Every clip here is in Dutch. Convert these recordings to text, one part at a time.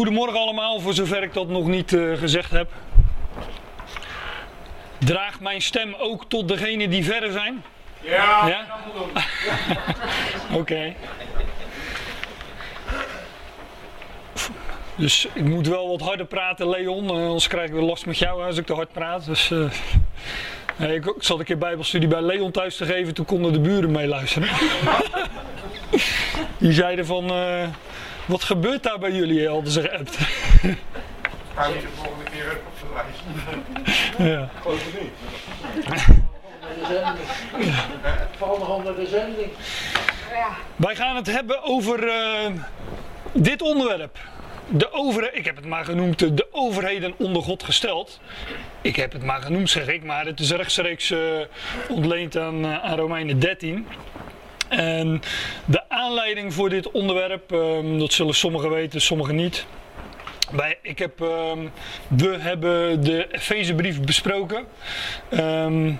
Goedemorgen allemaal, voor zover ik dat nog niet uh, gezegd heb. Draagt mijn stem ook tot degenen die verder zijn? Ja, Ja? Oké. Dus ik moet wel wat harder praten, Leon. eh, anders krijg ik weer last met jou als ik te hard praat. Dus, eh, eh, ik, ik zat een keer bijbelstudie bij Leon thuis te geven. Toen konden de buren meeluisteren. Die zeiden van... eh, wat gebeurt daar bij jullie? Hadden ze geappt. Ga je de volgende keer op de lijst. ja. Val nog onder de zending. Wij gaan het hebben over eh, dit onderwerp. De over, ik heb het maar genoemd de overheden onder God gesteld. Ik heb het maar genoemd, zeg ik, maar het is rechtstreeks eh, ontleend aan, eh, aan Romeinen 13. En de aanleiding voor dit onderwerp, ehm, dat zullen sommigen weten, sommigen niet. Wij, ik heb, ehm, we hebben de Efezebrief besproken. Ehm,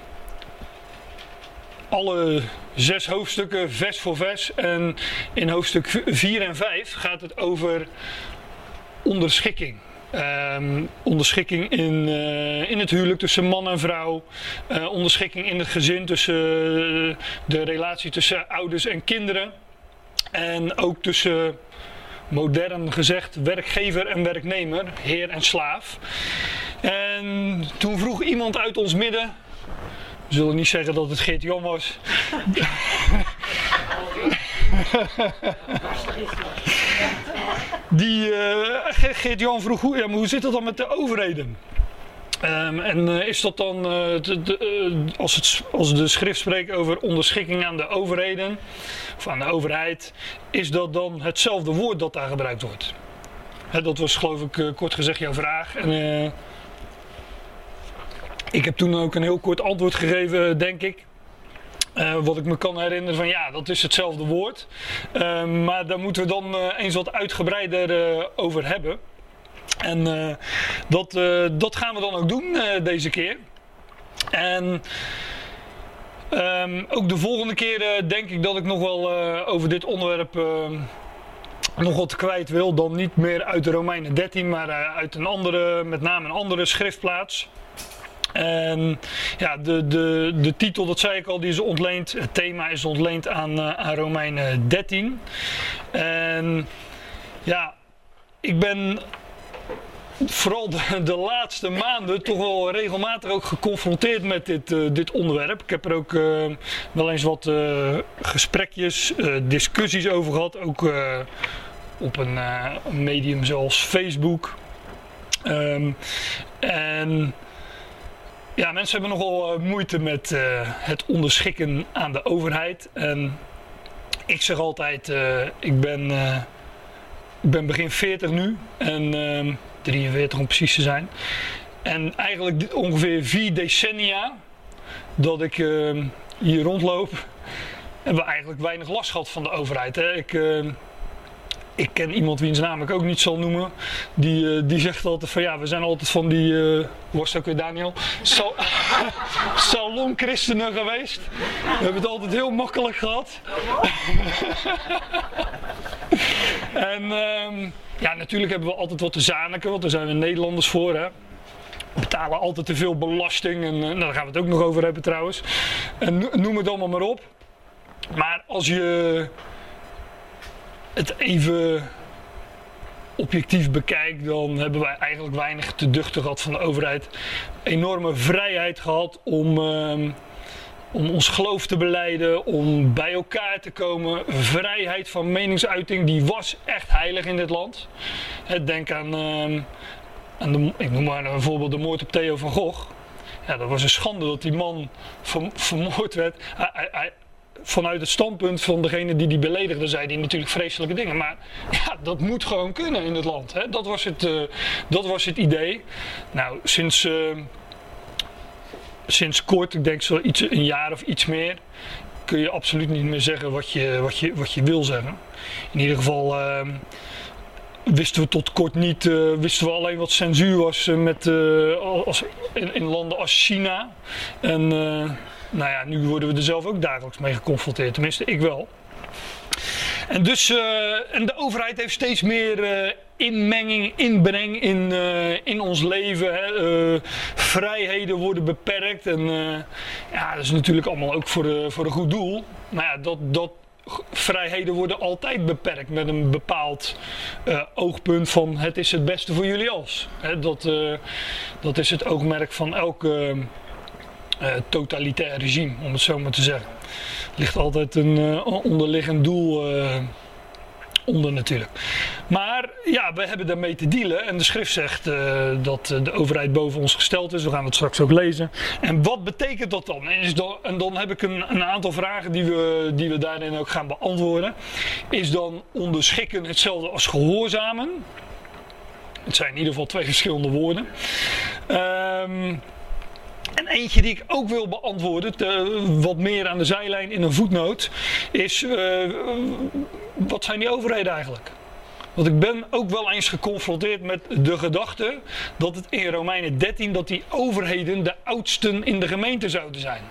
alle zes hoofdstukken, vers voor vers. En in hoofdstuk 4 en 5 gaat het over onderschikking. Ehm, onderschikking in, eh, in het huwelijk tussen man en vrouw. Eh, onderschikking in het gezin tussen eh, de relatie tussen ouders en kinderen. En ook tussen, modern gezegd, werkgever en werknemer, heer en slaaf. En toen vroeg iemand uit ons midden, we zullen niet zeggen dat het Geert-Jan was. Die eh, Ge- Geert-Jan vroeg, hoe, hoe zit het dan met de overheden? Ehm, en eh, is dat dan, eh, de, als, het, als de schrift spreekt over onderschikking aan de overheden, of aan de overheid, is dat dan hetzelfde woord dat daar gebruikt wordt? Hè, dat was geloof ik kort gezegd jouw vraag. En, ik heb toen ook een heel kort antwoord gegeven, denk ik. Eh, wat ik me kan herinneren van ja, dat is hetzelfde woord. Eh, maar daar moeten we dan eh, eens wat uitgebreider eh, over hebben. En dat, dat gaan we dan ook doen deze keer. En ehm, ook de volgende keer denk ik dat ik nog wel over dit onderwerp nog wat kwijt wil. Dan niet meer uit de Romeinen 13, maar uit een andere, met name een andere schriftplaats. En ja, de, de, de titel, dat zei ik al, die is ontleend. Het thema is ontleend aan, eh, aan Romeinen 13. En ja, ik ben vooral de, laatste maanden toch wel regelmatig ook geconfronteerd met dit, eh, dit onderwerp. Ik heb er ook eh, wel eens wat eh, gesprekjes, eh, discussies over gehad. Ook eh, op een eh, medium zoals Facebook. Ehm, en ja, mensen hebben nogal eh, moeite met eh, het onderschikken aan de overheid. En ik zeg altijd, eh, ik, ben, ik ben begin 40 nu en ehm 43 om precies te zijn. En eigenlijk ongeveer vier decennia dat ik ehm, hier rondloop, hebben we eigenlijk weinig last gehad van de overheid. Ik, ehm, ik ken iemand wiens naam ik ook niet zal noemen. Die, eh, die zegt altijd van ja, we zijn altijd van die, het ook weer Daniel? Sal Salonchristenen geweest. We hebben het altijd heel makkelijk gehad. en ehm, ja, natuurlijk hebben we altijd wat te zaniken, want daar zijn we Nederlanders voor. Hè? We betalen altijd te veel belasting en eh, nou, daar gaan we het ook nog over hebben trouwens. En no- noem het allemaal maar op. Maar als je het even objectief bekijkt, dan hebben wij eigenlijk weinig te duchten gehad van de overheid. Enorme vrijheid gehad om, ehm, om ons geloof te beleiden, om bij elkaar te komen. Vrijheid van meningsuiting, die was echt heilig in dit land. Denk aan, aan de, ik noem maar een voorbeeld de moord op Theo van Gogh. Ja, dat was een schande dat die man verm- vermoord werd. Hij- vanuit het standpunt van degene die die beledigde, zei hij natuurlijk vreselijke dingen. Maar ja, dat moet gewoon kunnen in het land. Hè? Dat, was het, eh, dat was het idee. Nou, sinds, eh, sinds kort, ik denk zo iets, een jaar of iets meer, kun je absoluut niet meer zeggen wat je, wat je, wat je wil zeggen. In ieder geval. eh, Wisten we tot kort niet, wisten we alleen wat censuur was met, als, in, in landen als China. En nou ja, nu worden we er zelf ook dagelijks mee geconfronteerd. Tenminste, ik wel. En, dus, eh, en de overheid heeft steeds meer eh, inmenging, inbreng in, eh, in ons leven. Hè. Vrijheden worden beperkt. En ja, dat is natuurlijk allemaal ook voor, voor een goed doel. Maar ja, dat, dat, vrijheden worden altijd beperkt met een bepaald oogpunt van het is het beste voor jullie als. Dat, dat is het oogmerk van elk eh, totalitair regime, om het zo maar te zeggen. Er ligt altijd een eh, onderliggend doel eh, onder natuurlijk. Maar ja, we hebben daarmee te dealen. En de schrift zegt eh, dat eh, de overheid boven ons gesteld is. We gaan het straks ook lezen. En wat betekent dat dan? En, is dan, en dan heb ik een, een aantal vragen die we, die we daarin ook gaan beantwoorden. Is dan onderschikken hetzelfde als gehoorzamen? Het zijn in ieder geval twee verschillende woorden. Ehm, en eentje die ik ook wil beantwoorden, wat meer aan de zijlijn in een voetnoot, is eh, wat zijn die overheden eigenlijk? Want ik ben ook wel eens geconfronteerd met de gedachte dat het in Romeinen 13 dat die overheden de oudsten in de gemeente zouden zijn.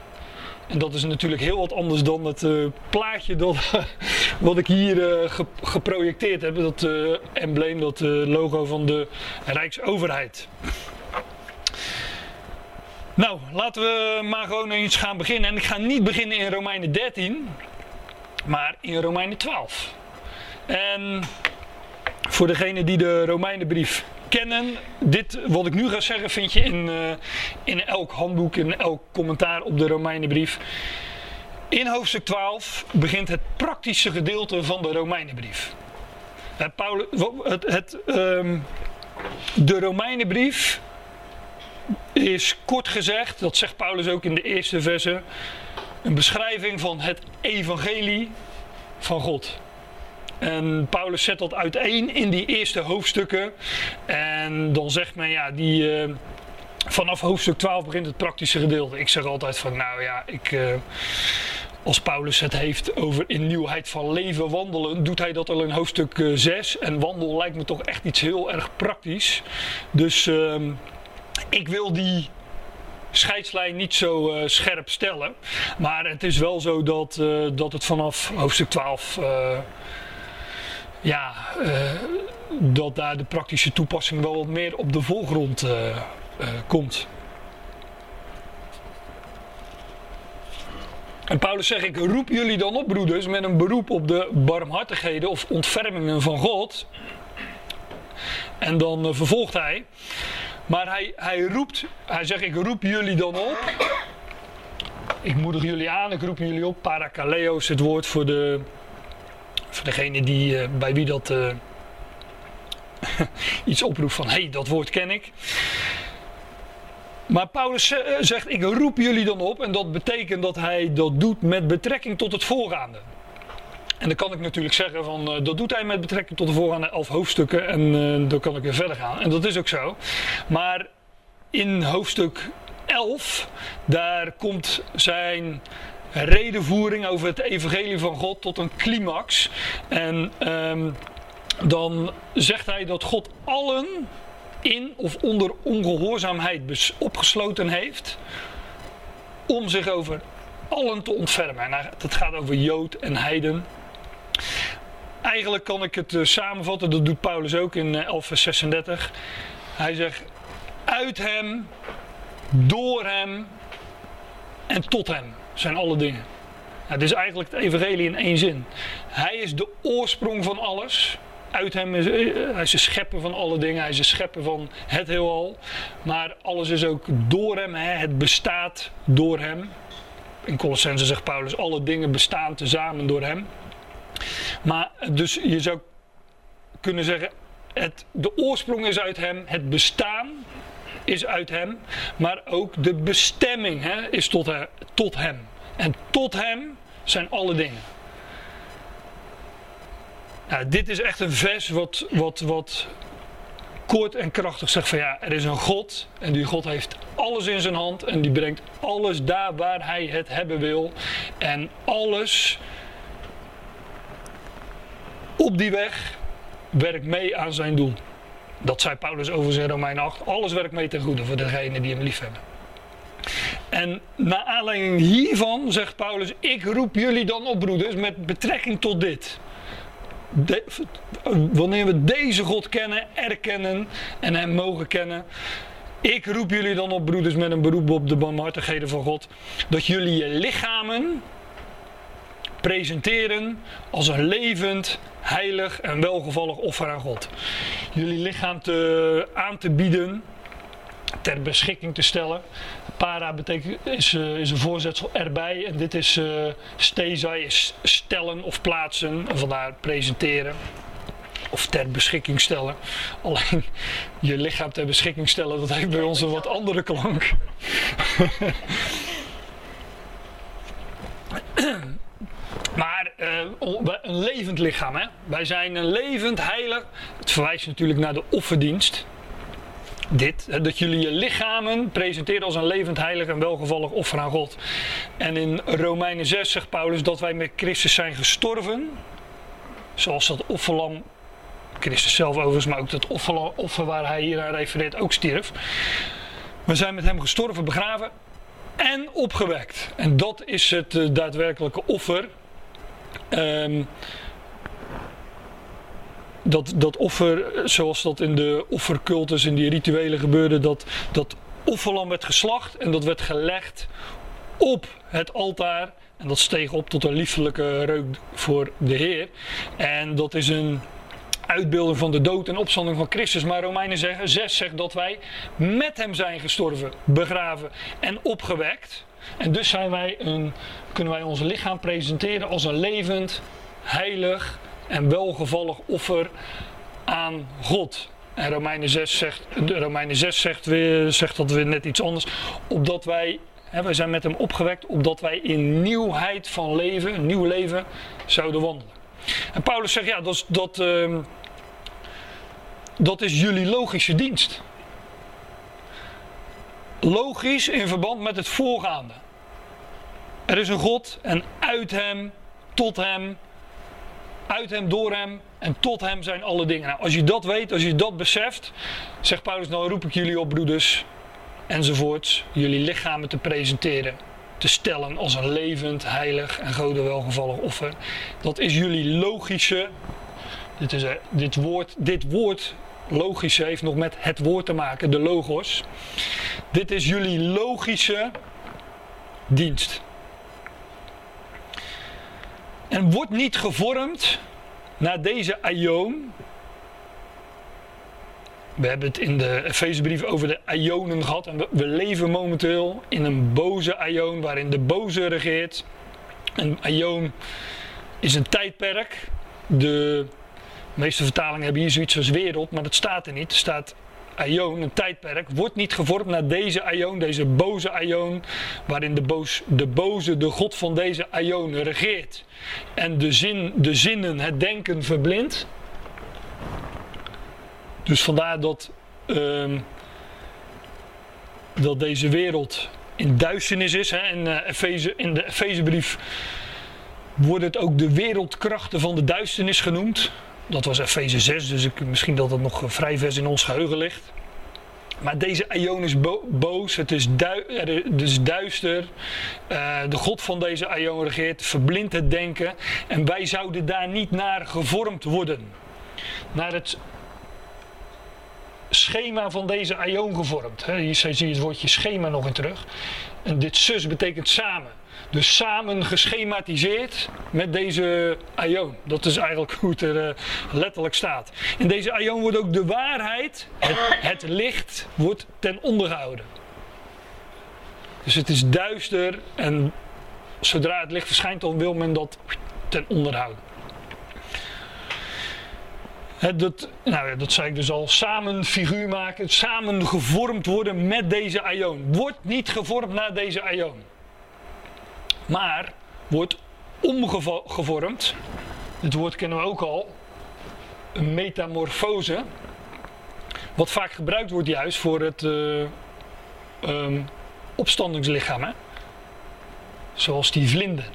En dat is natuurlijk heel wat anders dan het eh, plaatje dat, wat ik hier eh, ge- geprojecteerd heb. Dat embleem, dat logo van de Rijksoverheid. Nou, laten we maar gewoon eens gaan beginnen. En ik ga niet beginnen in Romeinen 13, maar in Romeinen 12. En voor degenen die de Romeinenbrief kennen, dit wat ik nu ga zeggen vind je in, eh, in elk handboek, in elk commentaar op de Romeinenbrief. In hoofdstuk 12 begint het praktische gedeelte van de Romeinenbrief. Paulus, het, het, ehm, de Romeinenbrief is kort gezegd, dat zegt Paulus ook in de eerste verse, een beschrijving van het evangelie van God. En Paulus zet dat uiteen in die eerste hoofdstukken. En dan zegt men, ja, die, eh, vanaf hoofdstuk 12 begint het praktische gedeelte. Ik zeg altijd van, nou ja, ik, eh, als Paulus het heeft over in nieuwheid van leven wandelen, doet hij dat al in hoofdstuk eh, 6. En wandel lijkt me toch echt iets heel erg praktisch. Dus ehm, ik wil die scheidslijn niet zo eh, scherp stellen. Maar het is wel zo dat, eh, dat het vanaf hoofdstuk 12. eh, ja, dat daar de praktische toepassing wel wat meer op de voorgrond komt. En Paulus zegt, ik roep jullie dan op, broeders, met een beroep op de barmhartigheden of ontfermingen van God. En dan vervolgt hij, maar hij, hij roept, hij zegt, ik roep jullie dan op. Ik moedig jullie aan, ik roep jullie op. Parakaleo is het woord voor, de, voor degene die, eh, bij wie dat eh, iets oproept van, hé, hey, dat woord ken ik. Maar Paulus eh, zegt, ik roep jullie dan op. En dat betekent dat hij dat doet met betrekking tot het voorgaande. En dan kan ik natuurlijk zeggen van eh, dat doet hij met betrekking tot de voorgaande elf hoofdstukken en eh, dan kan ik weer verder gaan. En dat is ook zo. Maar in hoofdstuk 11, daar komt zijn redenvoering over het evangelie van God tot een climax. En ehm, dan zegt hij dat God allen in of onder ongehoorzaamheid opgesloten heeft om zich over allen te ontfermen. En hij- dat gaat over Jood en Heiden. Eigenlijk kan ik het eh, samenvatten, dat doet Paulus ook in eh, 11 vers 36. Hij zegt, uit hem, door hem en tot hem zijn alle dingen. Het is eigenlijk het evangelie in één zin. Hij is de oorsprong van alles. Uit hem is, eh, hij is de schepper van alle dingen. Hij is de schepper van het heelal. Maar alles is ook door hem. Hè. Het bestaat door hem. In Colossense zegt Paulus, alle dingen bestaan tezamen door hem. Maar dus je zou kunnen zeggen, het, de oorsprong is uit hem, het bestaan is uit hem, maar ook de bestemming hè, is tot, tot hem. En tot hem zijn alle dingen. Nou, dit is echt een vers wat, wat, wat kort en krachtig zegt van ja, er is een God en die God heeft alles in zijn hand en die brengt alles daar waar hij het hebben wil. En alles op die weg werkt mee aan zijn doel. Dat zei Paulus over in Romeinen 8. Alles werkt mee ten goede voor degenen die hem lief hebben. En naar aanleiding hiervan zegt Paulus: Ik roep jullie dan op, broeders, met betrekking tot dit. wanneer we deze God kennen, erkennen en Hem mogen kennen. Ik roep jullie dan op, broeders, met een beroep op de barmhartigheden van God, dat jullie je lichamen presenteren als een levend, heilig en welgevallig offer aan God. Jullie lichaam te, aan te bieden, ter beschikking te stellen. Para betekent, is, eh, een voorzetsel erbij en dit is uh, is stellen of plaatsen en vandaar presenteren. Of ter beschikking stellen. Alleen je lichaam ter beschikking stellen, dat heeft bij ons een wat andere klank. Uh, een levend lichaam, hè? wij zijn een levend, heilig. Het verwijst natuurlijk naar de offerdienst. Dit, dat jullie je lichamen presenteren als een levend, heilig en welgevallig offer aan God. En in Romeinen 6 zegt Paulus dat wij met Christus zijn gestorven. Zoals dat offerlam, Christus zelf overigens, maar ook dat offer, waar hij hier aan refereert ook stierf. We zijn met hem gestorven, begraven en opgewekt. En dat is het uh, daadwerkelijke offer. Um, dat, dat offer, zoals dat in de offercultus, in die rituelen gebeurde, dat, dat offerlam werd geslacht en dat werd gelegd op het altaar. En dat steeg op tot een liefelijke reuk voor de Heer. En dat is een uitbeelding van de dood en opstanding van Christus. Maar Romeinen 6 zegt dat wij met hem zijn gestorven, begraven en opgewekt. En dus zijn wij een, kunnen wij ons lichaam presenteren als een levend, heilig en welgevallig offer aan God. En Romeinen 6 zegt, Romeinen 6 zegt, weer, zegt dat weer net iets anders. Opdat wij, hè, wij zijn met hem opgewekt, opdat wij in nieuwheid van leven, een nieuw leven, zouden wandelen. En Paulus zegt, ja, dat, dat, uh, dat is jullie logische dienst. Logisch in verband met het voorgaande. Er is een God en uit hem, tot hem, uit hem, door hem en tot hem zijn alle dingen. Nou, als je dat weet, als je dat beseft, zegt Paulus, nou roep ik jullie op, broeders, enzovoorts, jullie lichamen te presenteren, te stellen als een levend, heilig en gode welgevallig offer. Dat is jullie logische, dit, is, dit, woord, dit woord logische heeft nog met het woord te maken, de logos. Dit is jullie logische dienst. En wordt niet gevormd naar deze aion. We hebben het in de Efezebrief over de aionen gehad. En we, leven momenteel in een boze aion waarin de boze regeert. Een aion is een tijdperk. De meeste vertalingen hebben hier zoiets als wereld, maar dat staat er niet. Er staat aion, een tijdperk, wordt niet gevormd naar deze aion, deze boze aion, waarin de, boos, de boze, de god van deze aion regeert. En de, zin, de zinnen, het denken verblindt. Dus vandaar dat, um, dat deze wereld in duisternis is. Hè. In, uh, Efeze, in de Efezebrief wordt het ook de wereldkrachten van de duisternis genoemd. Dat was Efeze 6, dus ik, misschien dat het nog vrij vers in ons geheugen ligt. Maar deze aion is bo boos, het is, du het is duister. Uh, de God van deze aion regeert, verblindt het denken. En wij zouden daar niet naar gevormd worden. Naar het schema van deze aion gevormd. Hier zie je het woordje schema nog in terug. En dit zus betekent samen. Dus samen geschematiseerd met deze aion. Dat is eigenlijk hoe het er uh, letterlijk staat. In deze aion wordt ook de waarheid, het, het, licht, wordt ten onder gehouden. Dus het is duister en zodra het licht verschijnt, dan wil men dat ten onder houden. Dat, nou ja, dat zei ik dus al. Samen figuur maken, samen gevormd worden met deze aion. Wordt niet gevormd naar deze aion maar wordt omgevormd. Dit woord kennen we ook al. Een metamorfose. Wat vaak gebruikt wordt juist voor het uh, um, opstandingslichaam. Hè? Zoals die vlinder.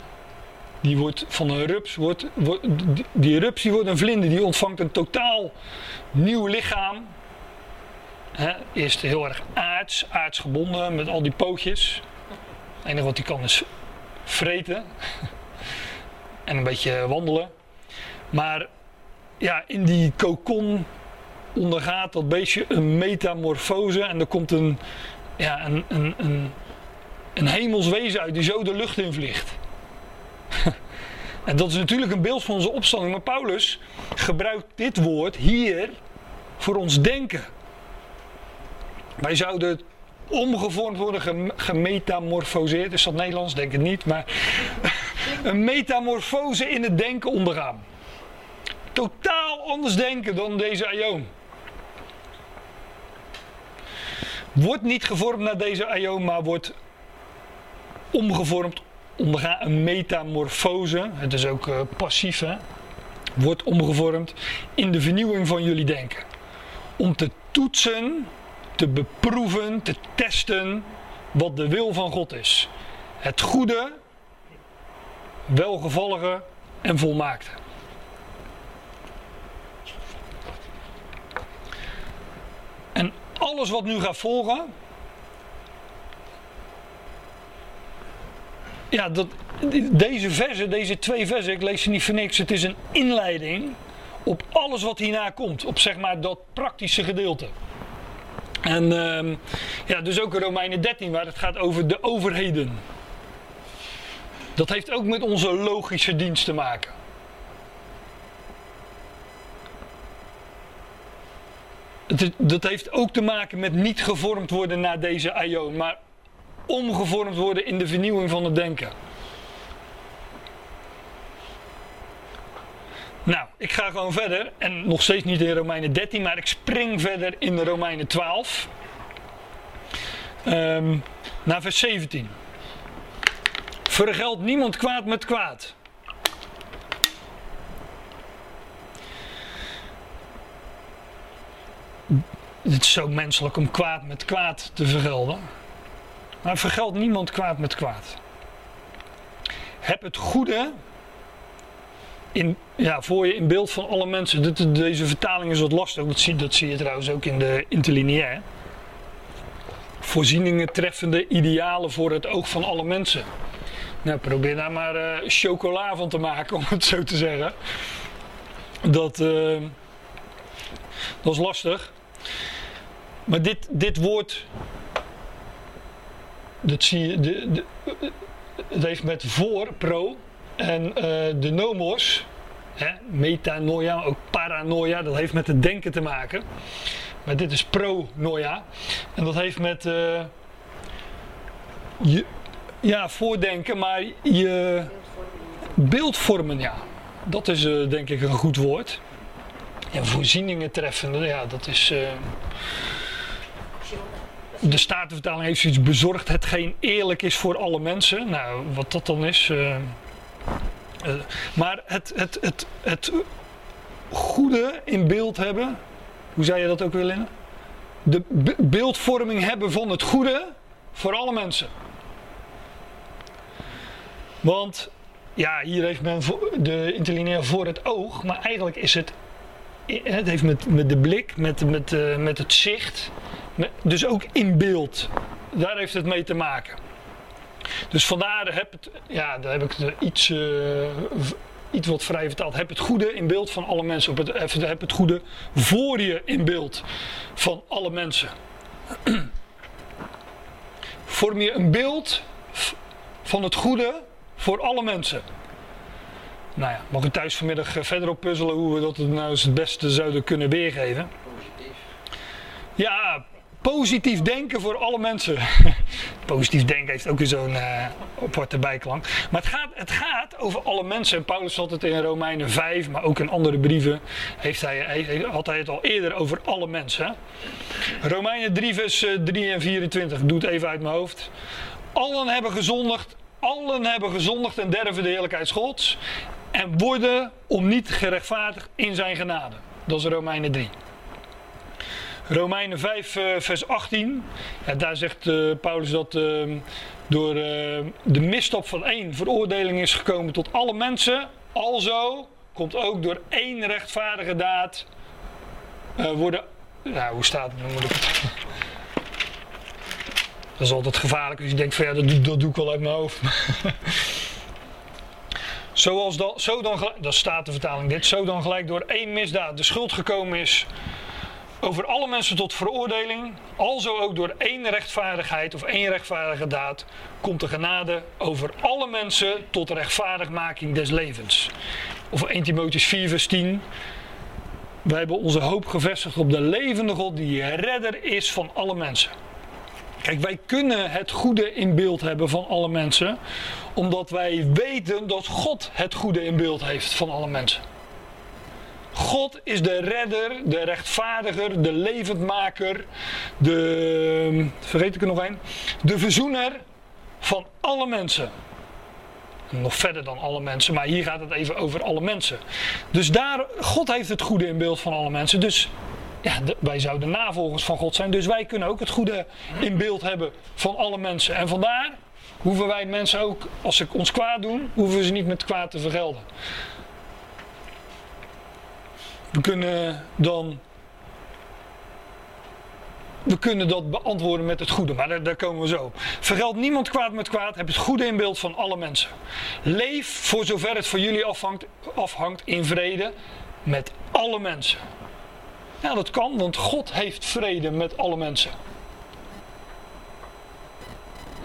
Die wordt van een rups, wordt, wordt, die rups die wordt een vlinder, die ontvangt een totaal nieuw lichaam. Eerst heel erg aards, aardsgebonden met al die pootjes. Het enige wat hij kan is vreten en een beetje wandelen. Maar ja, in die kokon ondergaat dat beestje een metamorfose en er komt een, ja, een, een, een, een hemels wezen uit die zo de lucht in vliegt. en dat is natuurlijk een beeld van onze opstanding, maar Paulus gebruikt dit woord hier voor ons denken. Wij zouden omgevormd worden, gemetamorfoseerd, is dat Nederlands? Denk het niet, maar een metamorfose in het denken ondergaan. Totaal anders denken dan deze Aion. Wordt niet gevormd naar deze Aion, maar wordt omgevormd, ondergaan een metamorfose. Het is ook uh, passief, hè? Wordt omgevormd in de vernieuwing van jullie denken. Om te toetsen, te beproeven, te testen wat de wil van God is. Het goede, welgevallige en volmaakte. En alles wat nu gaat volgen. Ja, dat, deze versen, deze twee versen, ik lees ze niet voor niks. Het is een inleiding op alles wat hierna komt. Op zeg maar dat praktische gedeelte. En uh, ja, dus ook in Romeinen 13 waar het gaat over de overheden. Dat heeft ook met onze logische dienst te maken. dat heeft ook te maken met niet gevormd worden naar deze aion, maar omgevormd worden in de vernieuwing van het denken. Nou, ik ga gewoon verder. En nog steeds niet in Romeinen 13, maar ik spring verder in Romeinen 12. Um, ehm, naar vers 17. Vergeld niemand kwaad met kwaad. Het is zo menselijk om kwaad met kwaad te vergelden. Maar vergeld niemand kwaad met kwaad. Heb het goede in, ja, voor je in beeld van alle mensen. deze vertaling is wat lastig, dat zie, dat zie je trouwens ook in de interlineair. Voorzieningen treffende idealen voor het oog van alle mensen. Nou, probeer daar maar uh, chocola van te maken, om het zo te zeggen. Dat, uh, dat is lastig. Maar dit, dit woord, dat zie je, de, de, het heeft met voor, pro, en uh, de nomos, hè, metanoia, ook paranoia, dat heeft met het denken te maken. Maar dit is pronoia. En dat heeft met uh, je, ja, voordenken, maar je beeldvormen, ja. Dat is uh, denk ik een goed woord. Ja, voorzieningen treffen, ja, dat is... De Statenvertaling heeft zoiets bezorgd hetgeen eerlijk is voor alle mensen. Nou, wat dat dan is... uh, maar het, het, het, het goede in beeld hebben, hoe zei je dat ook weer, Linne? De beeldvorming hebben van het goede voor alle mensen. Want ja, hier heeft men de interlineair voor het oog, maar eigenlijk is het. Het heeft met, met de blik, met, met, uh, met het zicht, dus ook in beeld. Daar heeft het mee te maken. Dus vandaar heb het, ja, daar heb ik het iets, uh, iets wat vrij vertaald. Heb het goede in beeld van alle mensen. Op het, heb het goede voor je in beeld van alle mensen. Vorm je een beeld van het goede voor alle mensen. Nou ja, mag ik thuis vanmiddag eh, verder op puzzelen hoe we dat nou eens het beste zouden kunnen weergeven. Positief. Ja, positief denken voor alle mensen. positief denken heeft ook weer zo'n uh, aparte bijklank. Maar het gaat, het gaat over alle mensen. En Paulus had het in Romeinen 5, maar ook in andere brieven heeft hij, had hij het al eerder over alle mensen. Romeinen 3 vers 3 eh, en 24, ik doe het even uit mijn hoofd. Allen hebben gezondigd, allen hebben gezondigd en derven de heerlijkheid Gods. En worden om niet gerechtvaardigd in zijn genade. Dat is Romeinen 3. Romeinen 5, uh, eh, vers 18. Ja, daar zegt uh, Paulus dat uh, door de misstap van één veroordeling is gekomen tot alle mensen. Alzo komt ook door één rechtvaardige daad worden. Nou, hoe staat het? Dat is altijd gevaarlijk als je denkt van ja, dat, dat doe ik wel uit mijn hoofd. Zoals dan, zo dan, dat staat de vertaling dit, zo dan gelijk door één misdaad de schuld gekomen is over alle mensen tot veroordeling, alzo ook door één rechtvaardigheid of één rechtvaardige daad komt de genade over alle mensen tot rechtvaardigmaking des levens. Of 1 Timotheüs 4 vers 10. Wij hebben onze hoop gevestigd op de levende God die redder is van alle mensen. Kijk, wij kunnen het goede in beeld hebben van alle mensen, omdat wij weten dat God het goede in beeld heeft van alle mensen. God is de redder, de rechtvaardiger, de levendmaker, de. vergeet ik er nog een? De verzoener van alle mensen. Nog verder dan alle mensen, maar hier gaat het even over alle mensen. Dus daar, God heeft het goede in beeld van alle mensen. Dus ja, wij zouden navolgers van God zijn. Dus wij kunnen ook het goede in beeld hebben van alle mensen. En vandaar hoeven wij mensen ook, als ze ons kwaad doen, hoeven we ze niet met kwaad te vergelden. We kunnen dan. We kunnen dat beantwoorden met het goede, maar daar, komen we zo. Vergeld niemand kwaad met kwaad, heb het goede in beeld van alle mensen. Leef voor zover het voor jullie afhangt, afhangt in vrede met alle mensen. Ja, dat kan, want God heeft vrede met alle mensen.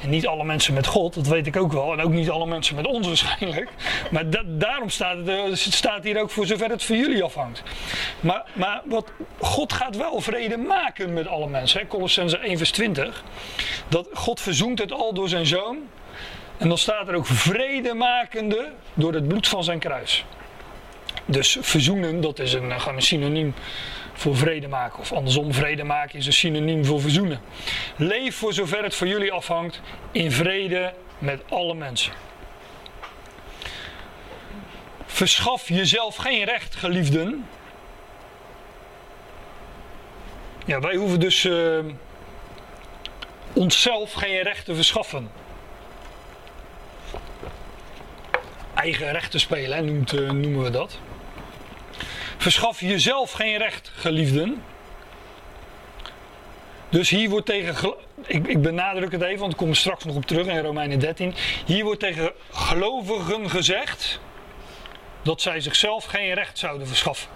En niet alle mensen met God, dat weet ik ook wel. En ook niet alle mensen met ons waarschijnlijk. Maar da- daarom staat het, het staat hier ook voor zover het voor jullie afhangt. Maar, maar wat, God gaat wel vrede maken met alle mensen. Colossense 1 vers 20. Dat God verzoent het al door zijn zoon. En dan staat er ook vrede makende door het bloed van zijn kruis. Dus verzoenen, dat is een, gewoon een synoniem voor vrede maken. Of andersom, vrede maken is een synoniem voor verzoenen. Leef voor zover het voor jullie afhangt in vrede met alle mensen. Verschaf jezelf geen recht, geliefden. Ja, wij hoeven dus eh, onszelf geen recht te verschaffen. Eigen recht te spelen, noemt, eh, noemen we dat. Verschaf jezelf geen recht, geliefden. Dus hier wordt tegen, ik, ik benadruk het even, want ik kom er straks nog op terug in Romeinen 13. Hier wordt tegen gelovigen gezegd dat zij zichzelf geen recht zouden verschaffen.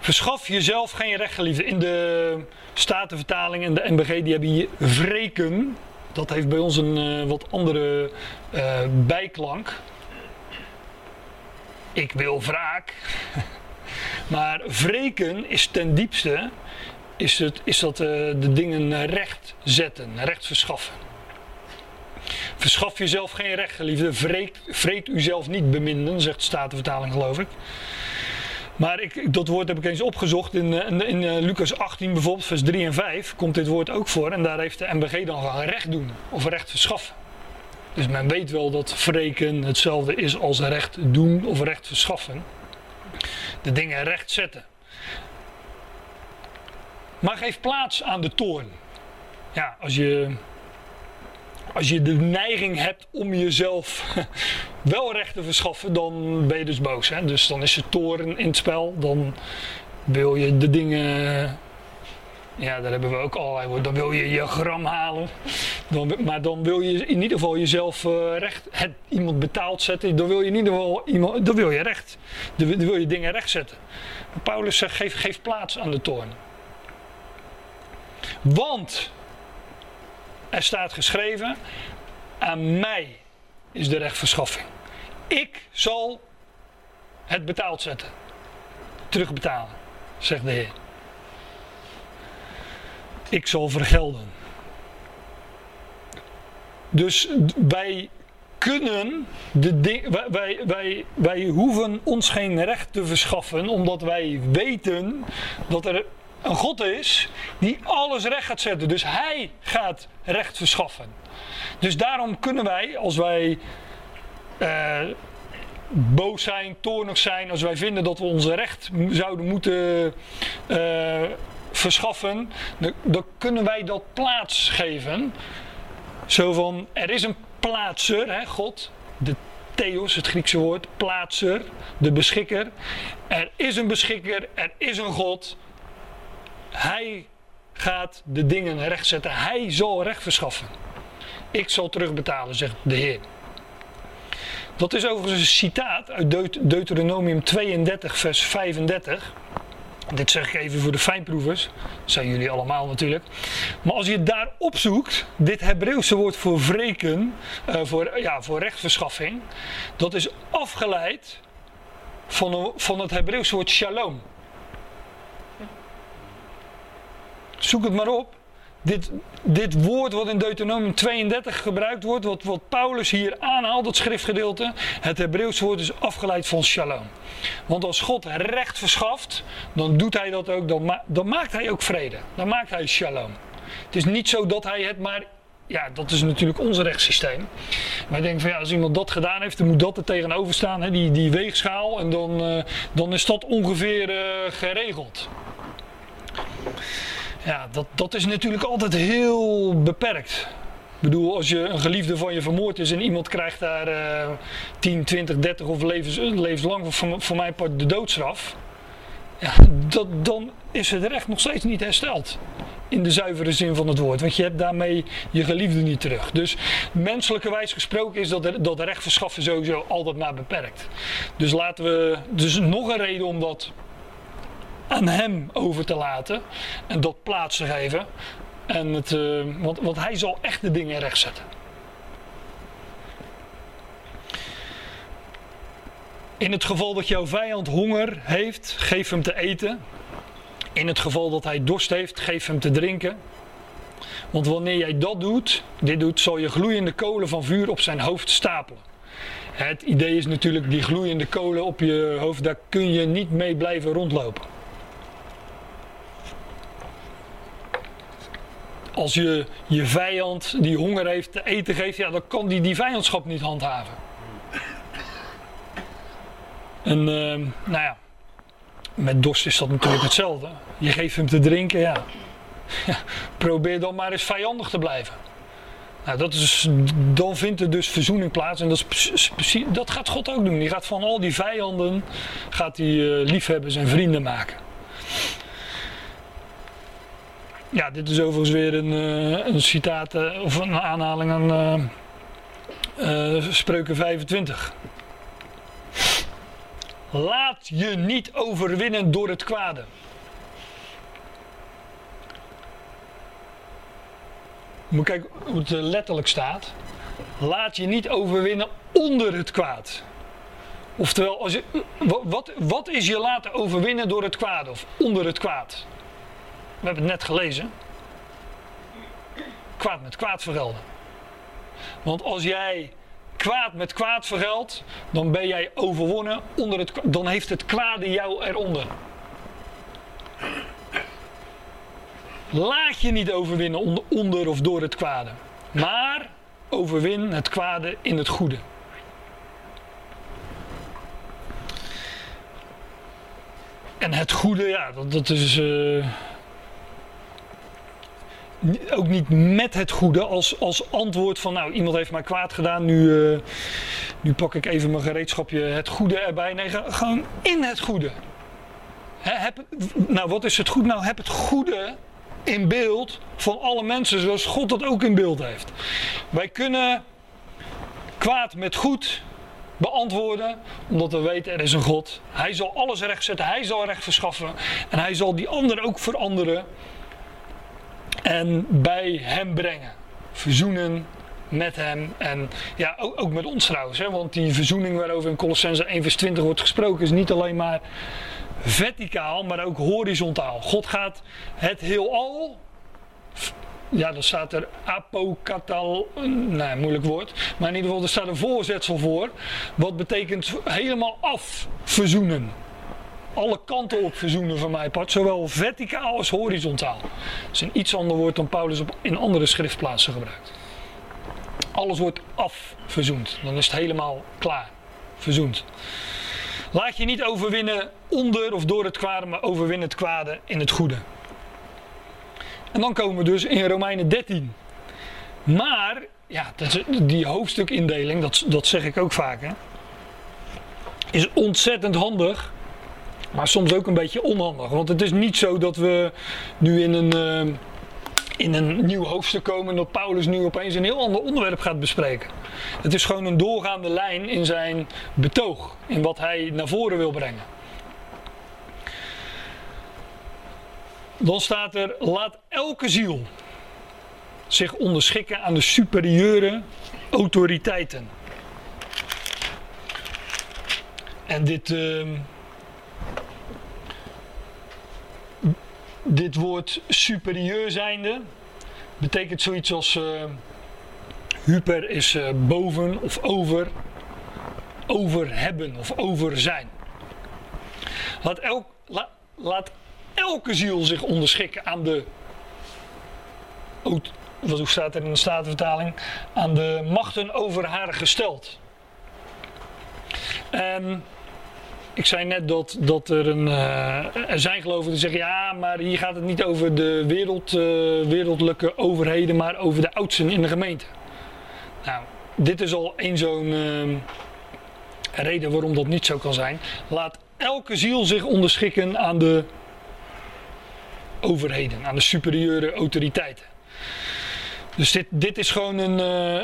Verschaf jezelf geen recht, geliefden. In de Statenvertaling en de NBG, die hebben hier wreken. Dat heeft bij ons een eh, wat andere eh, bijklank. Ik wil wraak. Maar wreken is ten diepste is, het, is dat eh, de dingen recht zetten, recht verschaffen. Verschaf jezelf geen recht, geliefde. Vreet, uzelf niet beminden, zegt de Statenvertaling, geloof ik. Maar ik- dat woord heb ik eens opgezocht. In, eh, in, in eh, Lucas 18 bijvoorbeeld, vers 3 en 5, komt dit woord ook voor. En daar heeft de MBG dan gaan recht doen, of recht verschaffen. Dus men weet wel dat wreken hetzelfde is als recht doen of recht verschaffen. De dingen recht zetten. Maar geef plaats aan de toorn. Ja, als je, als je de neiging hebt om jezelf wel recht te verschaffen, dan ben je dus boos. Hè? Dus dan is de toorn in het spel. Dan wil je de dingen. Ja, daar hebben we ook woorden. Dan wil je je gram halen. Dan, maar dan wil je in ieder geval jezelf eh, recht. Het, iemand betaald zetten. Dan wil je in ieder geval iemand. Dan wil je recht. Dan, wil- je dingen recht zetten. Paulus zegt: geef, geef plaats aan de toorn. Want er staat geschreven: aan mij is de rechtverschaffing. Ik zal het betaald zetten. Terugbetalen, zegt de Heer. Ik zal vergelden. Dus wij kunnen de ding, wij, wij, wij, hoeven ons geen recht te verschaffen, omdat wij weten dat er een God is die alles recht gaat zetten. Dus Hij gaat recht verschaffen. Dus daarom kunnen wij, als wij eh, boos zijn, toornig zijn, als wij vinden dat we ons recht zouden moeten eh, verschaffen, dan, kunnen wij dat plaats geven. Zo van, er is een plaatser, hè, God, de Theos, het Griekse woord, plaatser, de beschikker. Er is een beschikker, er is een God. Hij gaat de dingen rechtzetten. Hij zal recht verschaffen. Ik zal terugbetalen, zegt de Heer. Dat is overigens een citaat uit Deut Deuteronomium 32, vers 35. Dit zeg ik even voor de fijnproevers. Dat zijn jullie allemaal natuurlijk. Maar als je daar opzoekt, dit Hebreeuwse woord voor wreken, uh, voor, ja, voor rechtsverschaffing, dat is afgeleid van, van het Hebreeuwse woord shalom. Zoek het maar op. Dit, dit woord wat in Deuteronomium 32 gebruikt wordt, wat, wat Paulus hier aanhaalt, dat schriftgedeelte, het Hebreeuwse woord is afgeleid van shalom. Want als God recht verschaft, dan doet hij dat ook, dan, dan maakt hij ook vrede. Dan maakt hij shalom. Het is niet zo dat hij het maar ja, dat is natuurlijk ons rechtssysteem. Wij denken van ja, als iemand dat gedaan heeft, dan moet dat er tegenover staan, hè, die, die weegschaal, en dan, uh, dan is dat ongeveer uh, geregeld. Ja, dat, dat is natuurlijk altijd heel beperkt. Ik bedoel, als je een geliefde van je vermoord is en iemand krijgt daar uh, 10, 20, 30 of levens, levenslang voor, voor mijn part de doodstraf. Ja, dat, dan is het recht nog steeds niet hersteld. In de zuivere zin van het woord. Want je hebt daarmee je geliefde niet terug. Dus menselijkerwijs gesproken is dat, dat recht verschaffen sowieso altijd maar beperkt. Dus laten we. Dus nog een reden om dat aan hem over te laten. En dat plaats te geven. En het, uh, want, want hij zal echt de dingen rechtzetten. In het geval dat jouw vijand honger heeft, geef hem te eten. In het geval dat hij dorst heeft, geef hem te drinken. Want wanneer jij dat doet, dit doet, zal je gloeiende kolen van vuur op zijn hoofd stapelen. Het idee is natuurlijk, die gloeiende kolen op je hoofd, daar kun je niet mee blijven rondlopen. Als je je vijand die honger heeft te eten geeft, ja, dan kan die die vijandschap niet handhaven. En uh, nou ja, met dorst is dat natuurlijk hetzelfde. Je geeft hem te drinken, ja. ja. Probeer dan maar eens vijandig te blijven. Nou, dat is, dan vindt er dus verzoening plaats. En dat, is, dat gaat God ook doen. Die gaat van al die vijanden gaat die, uh, liefhebbers en vrienden maken. Ja, dit is overigens weer een, uh, een citaat uh, of een aanhaling aan Spreuken 25. Laat je niet overwinnen door het kwade. Moet kijken hoe het letterlijk staat. Laat je niet overwinnen onder het kwaad. Oftewel, als je, wat, wat is je laten overwinnen door het kwade of onder het kwaad? We hebben het net gelezen. Kwaad met kwaad vergelden. Want als jij kwaad met kwaad vergeldt, dan ben jij overwonnen onder het dan heeft het kwade jou eronder. Laat je niet overwinnen onder, onder of door het kwade, maar overwin het kwade in het goede. En het goede, ja, dat, dat is. Uh, ook niet met het goede als, als antwoord van nou iemand heeft mij kwaad gedaan, nu, uh, nu pak ik even mijn gereedschapje het goede erbij. Nee, gewoon in het goede. heb, nou wat is het goed? Nou heb het goede in beeld van alle mensen zoals God dat ook in beeld heeft. Wij kunnen kwaad met goed beantwoorden, omdat we weten er is een God. Hij zal alles rechtzetten, hij zal recht verschaffen en hij zal die ander ook veranderen en bij hem brengen. Verzoenen met hem en ja, ook, ook met ons trouwens. Hè? Want die verzoening waarover in Colossense 1 vers 20 wordt gesproken is niet alleen maar verticaal, maar ook horizontaal. God gaat het heelal ja, dan staat er apokatal, nee, moeilijk woord. Maar in ieder geval, er staat een voorzetsel voor. Wat betekent helemaal af verzoenen alle kanten op verzoenen van mij part, zowel verticaal als horizontaal. Dat is een iets ander woord dan Paulus op, in andere schriftplaatsen gebruikt. Alles wordt afverzoend, dan is het helemaal klaar, verzoend. Laat je niet overwinnen onder of door het kwade, maar overwin het kwade in het goede. En dan komen we dus in Romeinen 13. Maar, ja, die hoofdstukindeling, dat, dat zeg ik ook vaak, hè, is ontzettend handig maar soms ook een beetje onhandig. Want het is niet zo dat we nu in een, uh, in een nieuw hoofdstuk komen dat Paulus nu opeens een heel ander onderwerp gaat bespreken. Het is gewoon een doorgaande lijn in zijn betoog, in wat hij naar voren wil brengen. Dan staat er: laat elke ziel zich onderschikken aan de superieure autoriteiten. En dit, uh, dit woord superieur zijnde betekent zoiets als uh, hyper is uh, boven of over, over hebben of over zijn. Laat, elk, la, laat elke ziel zich onderschikken aan de, wat hoe staat er in de Statenvertaling, aan de machten over haar gesteld. En ik zei net dat, dat er, een, uh, er zijn geloven die zeggen: ja, maar hier gaat het niet over de wereld, uh, wereldlijke overheden, maar over de oudsten in de gemeente. Nou, dit is al één zo'n uh, reden waarom dat niet zo kan zijn. Laat elke ziel zich onderschikken aan de overheden, aan de superieure autoriteiten. Dus dit, dit is gewoon een,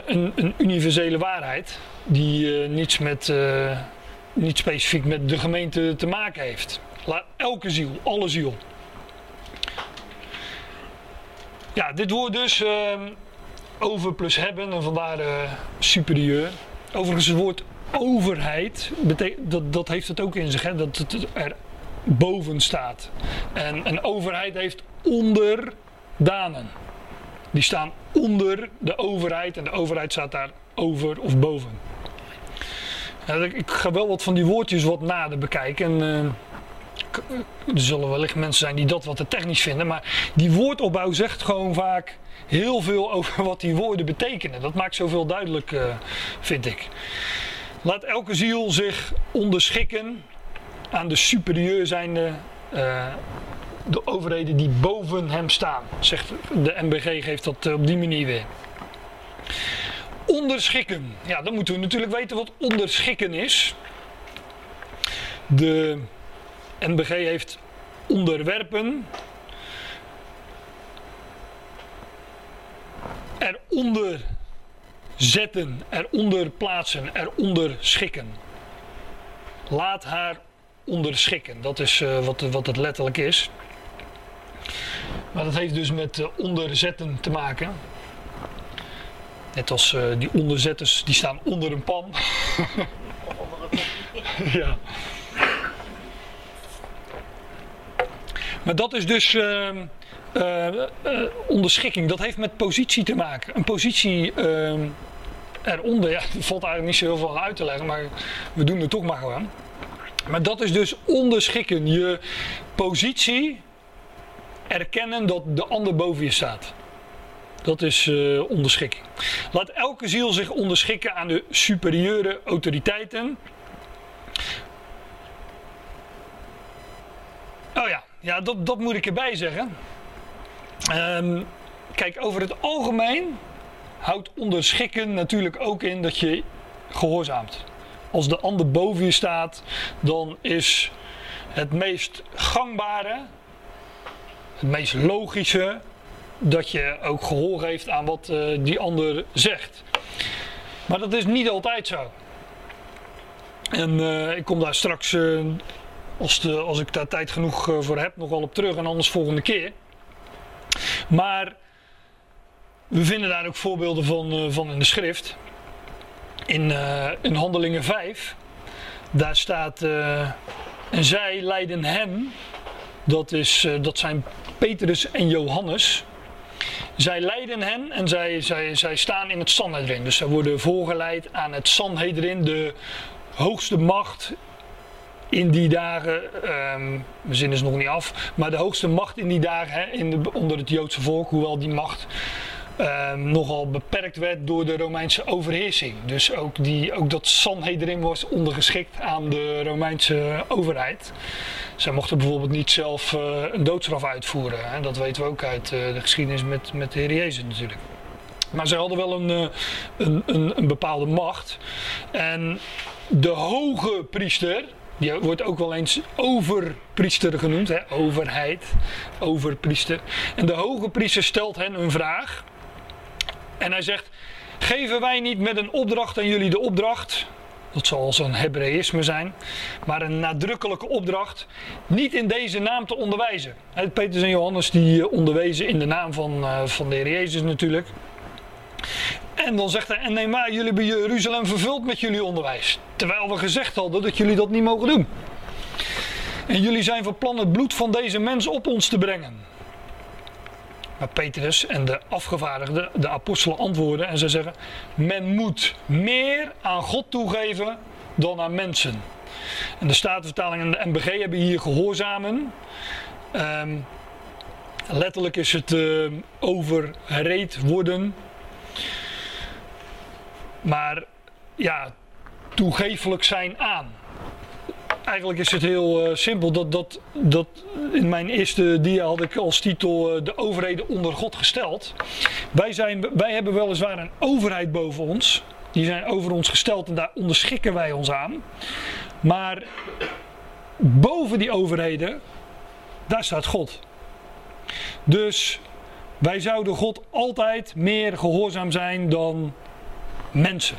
een, een universele waarheid die niets met niet specifiek met de gemeente te maken heeft. Laat elke ziel, alle ziel. Ja, dit woord dus uh, over plus hebben en vandaar uh, superieur. Overigens het woord overheid, dat, dat heeft het ook in zich, hè, dat het er boven staat. En een overheid heeft onderdanen. Die staan onder de overheid en de overheid staat daar over of boven. Ik ga wel wat van die woordjes wat nader bekijken. En, uh, er zullen wellicht mensen zijn die dat wat te technisch vinden. Maar die woordopbouw zegt gewoon vaak heel veel over wat die woorden betekenen. Dat maakt zoveel duidelijk, uh, vind ik. Laat elke ziel zich onderschikken aan de superieur zijnde de overheden die boven hem staan. Zegt de MBG geeft dat op die manier weer. Onderschikken. Ja, dan moeten we natuurlijk weten wat onderschikken is. De NBG heeft onderwerpen. Eronder zetten, eronder plaatsen, eronder schikken. Laat haar onderschikken. Dat is uh, wat, wat het letterlijk is. Maar dat heeft dus met uh, onderzetten te maken. Net als uh, die onderzetters, die staan onder een pan. ja. Maar dat is dus uh, uh, onderschikking. Dat heeft met positie te maken. Een positie ehm, eronder, ja, valt eigenlijk niet zo heel veel uit te leggen, maar we doen het toch maar gewoon. Maar dat is dus onderschikken. Je positie erkennen dat de ander boven je staat. Dat is uh, onderschikking. Laat elke ziel zich onderschikken aan de superieure autoriteiten. Oh ja, ja dat, dat moet ik erbij zeggen. Um, kijk, over het algemeen houdt onderschikken natuurlijk ook in dat je gehoorzaamt. Als de ander boven je staat, dan is het meest gangbare, het meest logische, dat je ook gehoor geeft aan wat uh, die ander zegt. Maar dat is niet altijd zo. En uh, ik kom daar straks, uh, als, de, als ik daar tijd genoeg voor heb, nog wel op terug en anders volgende keer. Maar we vinden daar ook voorbeelden van, van in de schrift. In, in Handelingen 5, daar staat, en zij leiden hem, dat, is, dat zijn Petrus en Johannes, zij leiden hen en zij, zij, zij staan in het Sanhedrin. Dus zij worden voorgeleid aan het Sanhedrin, de hoogste macht in die dagen. Um, mijn zin is nog niet af. Maar de hoogste macht in die dagen in de, onder het Joodse volk. Hoewel die macht um, nogal beperkt werd door de Romeinse overheersing. Dus ook, die, ook dat Sanhedrin was ondergeschikt aan de Romeinse overheid. Zij mochten bijvoorbeeld niet zelf uh, een doodstraf uitvoeren. Hè. Dat weten we ook uit uh, de geschiedenis met, met de Heer Jezus natuurlijk. Maar ze hadden wel een, uh, een, een, een, bepaalde macht. En de hoge priester, Die wordt ook wel eens overpriester genoemd, hè? overheid, overpriester. En de hoge priester stelt hen een vraag. En hij zegt: Geven wij niet met een opdracht aan jullie de opdracht? Dat zal als een Hebreïsme zijn, maar een nadrukkelijke opdracht. Niet in deze naam te onderwijzen. Petrus en Johannes die eh, onderwezen in de naam van, uh, van de Heer Jezus natuurlijk. En dan zegt hij, en neem maar, jullie hebben Jeruzalem vervuld met jullie onderwijs. Terwijl we gezegd hadden dat jullie dat niet mogen doen. En jullie zijn van plan het bloed van deze mens op ons te brengen. Maar Petrus en de afgevaardigden, de apostelen antwoorden en ze zeggen: Men moet meer aan God toegeven dan aan mensen. En de Statenvertaling en de MBG hebben hier gehoorzamen. Um, letterlijk is het uh, overreed worden. Maar ja, toegefelijk zijn aan. Eigenlijk is het heel uh, simpel. Dat, dat, dat in mijn eerste dia had ik als titel uh, de overheden onder God gesteld. Wij, zijn, wij hebben weliswaar een overheid boven ons. Die zijn over ons gesteld en daar onderschikken wij ons aan. Maar boven die overheden, daar staat God. Dus wij zouden God altijd meer gehoorzaam zijn dan mensen.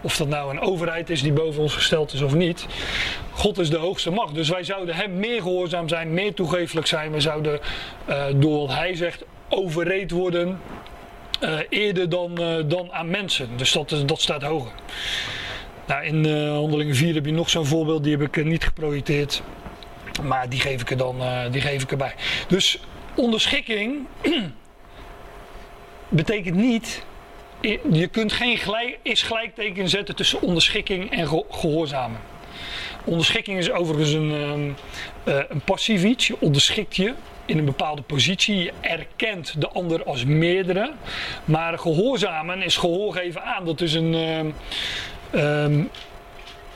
Of dat nou een overheid is die boven ons gesteld is of niet. God is de hoogste macht. Dus wij zouden hem meer gehoorzaam zijn, meer toegefelijk zijn. We zouden uh, door wat hij zegt overreed worden. Uh, eerder dan, uh, dan aan mensen. Dus dat, dat staat hoger. Nou, in Handelingen 4 heb je nog zo'n voorbeeld, die heb ik niet geprojecteerd. Maar die geef ik er dan die geef ik erbij. Dus onderschikking betekent niet je kunt geen gelijk, is gelijkteken zetten tussen onderschikking en gehoorzamen. Onderschikking is overigens een, um, uh, een passief iets. Je onderschikt je in een bepaalde positie. Je erkent de ander als meerdere. Maar gehoorzamen is gehoor geven aan. Dat is een. Um, um,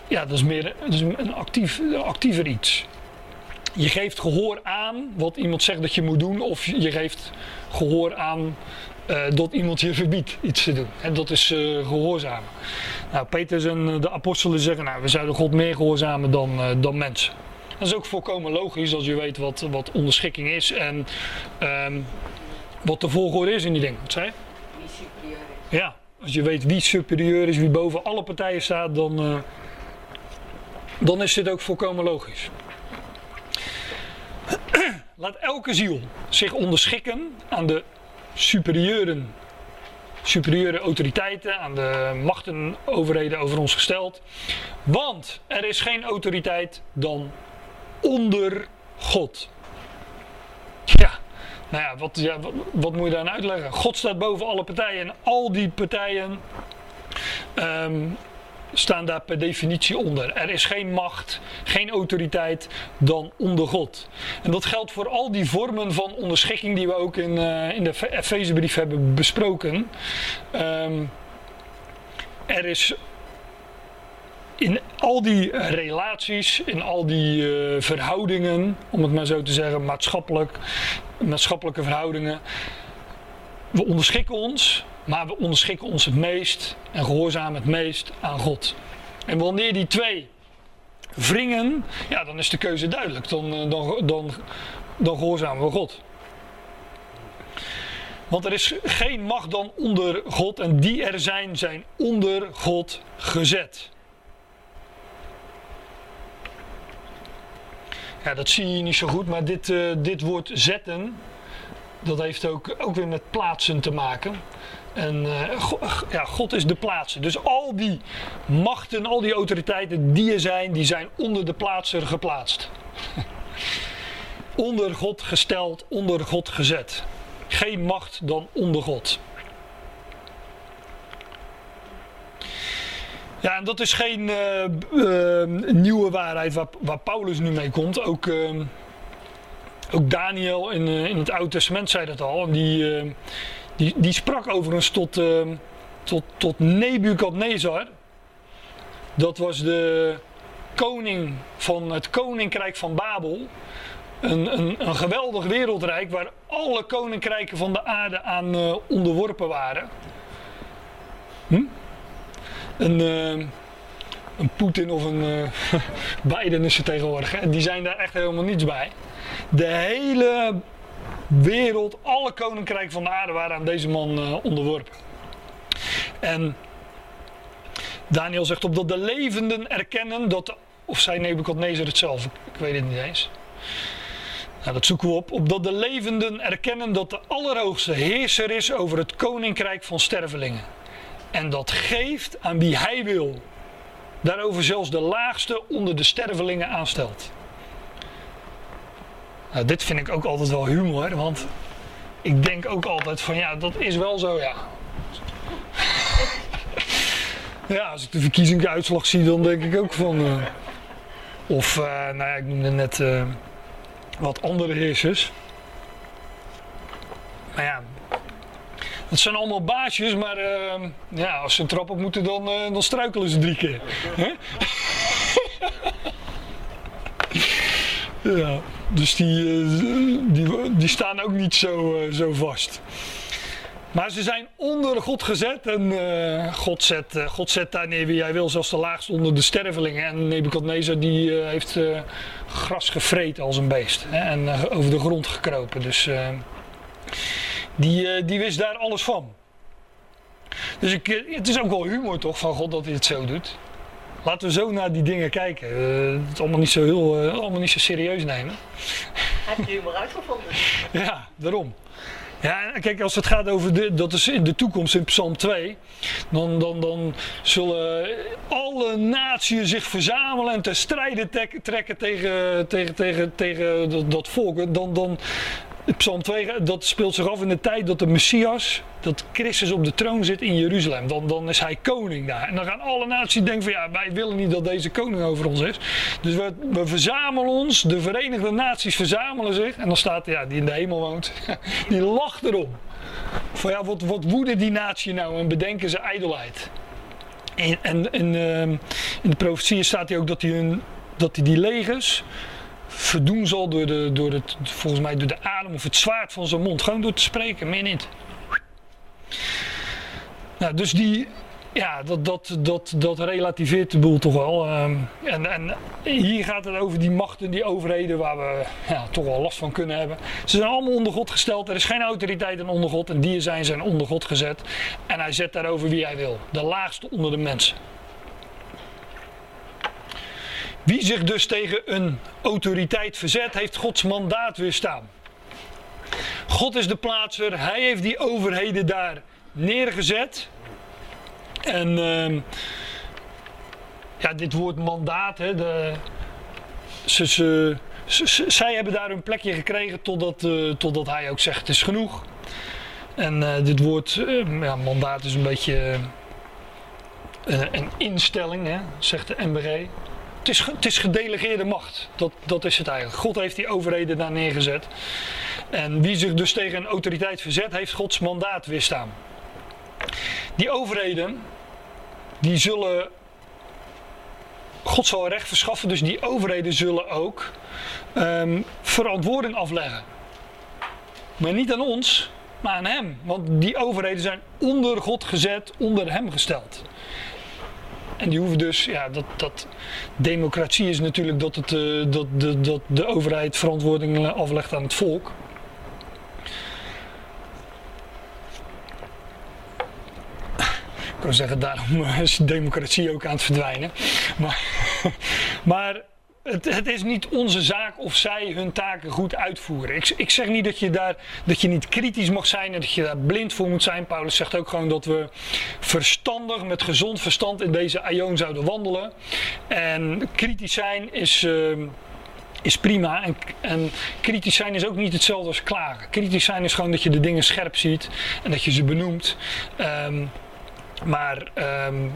ja, dat is meer dat is een actief, actiever iets. Je geeft gehoor aan wat iemand zegt dat je moet doen, of je geeft gehoor aan dat iemand je verbiedt iets te doen. En dat is uh, gehoorzamen. Nou, Petrus en eh, de apostelen zeggen, nou, we zouden God meer gehoorzamen dan, dan mensen. Dat is ook volkomen logisch als je weet wat, wat onderschikking is en um, wat de volgorde is in die dingen. Wat zei je? Wie superieur is. Ja, als je weet wie superieur is, wie boven alle partijen staat, dan, dan is dit ook volkomen logisch. Laat elke ziel zich onderschikken aan de superieuren, superieure autoriteiten, aan de machten, overheden over ons gesteld. Want er is geen autoriteit dan onder God. Ja, nou ja, wat, ja, wat, moet je daar aan uitleggen? God staat boven alle partijen en al die partijen um, staan daar per definitie onder. Er is geen macht, geen autoriteit dan onder God. En dat geldt voor al die vormen van onderschikking die we ook in, uh, in de Efezebrief hebben besproken. Um, er is in al die relaties, in al die uh, verhoudingen, om het maar zo te zeggen, maatschappelijk, maatschappelijke verhoudingen. We onderschikken ons maar we onderschikken ons het meest en gehoorzamen het meest aan God. En wanneer die twee wringen, ja, dan is de keuze duidelijk. Dan, eh, dan, dan, dan gehoorzamen we God. Want er is geen macht dan onder God en die er zijn, zijn onder God gezet. Ja, dat zie je niet zo goed, maar dit, uh, dit woord zetten, dat heeft ook, ook weer met plaatsen te maken. En uh, ja, God is de plaatser. Dus al die machten, al die autoriteiten die er zijn, die zijn onder de plaatser geplaatst. onder God gesteld, onder God gezet. Geen macht dan onder God. Ja, en dat is geen uh, uh, nieuwe waarheid waar, waar, Paulus nu mee komt. Ook, ook Daniel in, in het Oude Testament zei dat al. Die die, die sprak overigens tot, uh, tot, tot Nebukadnezar. Dat was de koning van het koninkrijk van Babel. Een, een, een geweldig wereldrijk waar alle koninkrijken van de aarde aan uh, onderworpen waren. Hm? Een, uh, een Poetin of een uh, Biden is er tegenwoordig. Hè? Die zijn daar echt helemaal niets bij. De hele wereld, alle koninkrijken van de aarde waren aan deze man uh, onderworpen. En Daniel zegt op dat de levenden erkennen dat, of zei Nebuchadnezzar het zelf, ik weet het niet eens. Nou, dat zoeken we op. Opdat de levenden erkennen dat de Allerhoogste heerser is over het koninkrijk van stervelingen. En dat geeft aan wie hij wil. Daarover zelfs de laagste onder de stervelingen aanstelt. Nou, dit vind ik ook altijd wel humor, want ik denk ook altijd van ja, dat is wel zo, ja. ja, als ik de verkiezingsuitslag zie, dan denk ik ook van. Uh, of, uh, nou ja, ik noemde net. Uh, wat andere heersers. Maar ja, het zijn allemaal baasjes, maar ja, als ze een trap op moeten, dan, dan struikelen ze drie keer. ja, dus die, uh, die, die staan ook niet zo, zo vast. Maar ze zijn onder God gezet en uh, God, zet, God zet daar neer wie jij wil, zelfs de laagste onder de stervelingen. En Nebukadnezar die heeft gras gevreten als een beest hè, en over de grond gekropen. Dus die, die wist daar alles van. Dus ik, het is ook wel humor toch van God dat hij het zo doet. Laten we zo naar die dingen kijken. het is allemaal niet zo heel, allemaal niet zo serieus nemen. Heb je humor uitgevonden? ja, daarom. Ja, kijk, als het gaat over de, dat is in de toekomst in Psalm 2, dan, dan, dan zullen alle naties zich verzamelen en te strijden trekken tegen, tegen, tegen, tegen dat, dat volk. Dan, dan, Psalm 2, dat speelt zich af in de tijd dat de Messias, dat Christus op de troon zit in Jeruzalem. Dan, dan is hij koning daar. En dan gaan alle naties denken van ja, wij willen niet dat deze koning over ons is. Dus we, we verzamelen ons, de Verenigde Naties verzamelen zich. En dan staat, ja, die in de hemel woont, die lacht erom. Van ja, wat, wat woede die natie nou en bedenken ze ijdelheid. En, en, uh, in de profetieën staat hij ook dat hij, dat hij die legers verdoen zal door, de, door het, volgens mij door de adem of het zwaard van zijn mond. Gewoon door te spreken, meer niet. Nou, dus die, ja, dat, dat, dat, dat relativeert de boel toch wel. Ehm, en, en hier gaat het over die machten, die overheden waar we ja, toch wel last van kunnen hebben. Ze zijn allemaal onder God gesteld. Er is geen autoriteit onder God. En die zijn zijn onder God gezet. En hij zet daarover wie hij wil. De laagste onder de mensen. Wie zich dus tegen een autoriteit verzet, heeft Gods mandaat weerstaan. God is de plaatser, hij heeft die overheden daar neergezet. En uh, ja, dit woord mandaat, hè, de, ze, ze, zij hebben daar een plekje gekregen totdat, uh, totdat hij ook zegt het is genoeg. En uh, dit woord uh, ja, mandaat is een beetje een instelling, hè, zegt de MBG. Het is, het is gedelegeerde macht. Dat, dat is het eigenlijk. God heeft die overheden daar neergezet. En wie zich dus tegen een autoriteit verzet, heeft Gods mandaat weerstaan. Die overheden, die zullen. God zal recht verschaffen, dus die overheden zullen ook um, verantwoording afleggen. Maar niet aan ons, maar aan Hem. Want die overheden zijn onder God gezet, onder Hem gesteld. En die hoeven dus, ja, dat, dat democratie is natuurlijk dat, het, uh, dat, de, dat de overheid verantwoording aflegt aan het volk. Ik kan zeggen, daarom is democratie ook aan het verdwijnen. Maar, maar het, het, is niet onze zaak of zij hun taken goed uitvoeren. Ik, ik, zeg niet dat je, daar, dat je niet kritisch mag zijn en dat je daar blind voor moet zijn. Paulus zegt ook gewoon dat we verstandig, met gezond verstand in deze aion zouden wandelen. En kritisch zijn is. Uh, is prima. En, en, kritisch zijn is ook niet hetzelfde als klagen. Kritisch zijn is gewoon dat je de dingen scherp ziet en dat je ze benoemt. Um, maar um,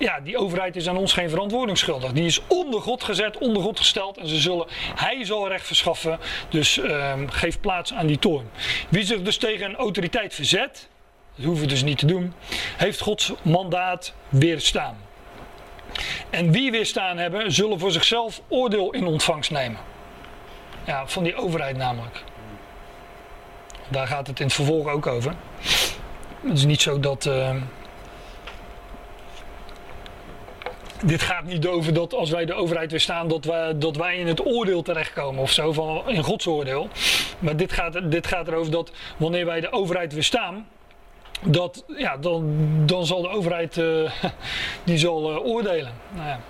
ja, die overheid is aan ons geen verantwoording schuldig. Die is onder God gezet, onder God gesteld. En ze zullen, hij zal recht verschaffen. Dus um, geef plaats aan die toorn. Wie zich dus tegen een autoriteit verzet, dat hoeven we dus niet te doen, heeft Gods mandaat weerstaan. En wie weerstaan hebben, zullen voor zichzelf oordeel in ontvangst nemen. Ja, van die overheid namelijk. Daar gaat het in het vervolg ook over. Het is niet zo dat. Uh, dit gaat niet over dat als wij de overheid weerstaan, dat wij, dat wij in het oordeel terechtkomen of zo, van, in Gods oordeel. Maar dit gaat, dit gaat erover dat wanneer wij de overheid weerstaan, dat, ja, dan, dan zal de overheid uh, die zal uh, oordelen. Nou ja,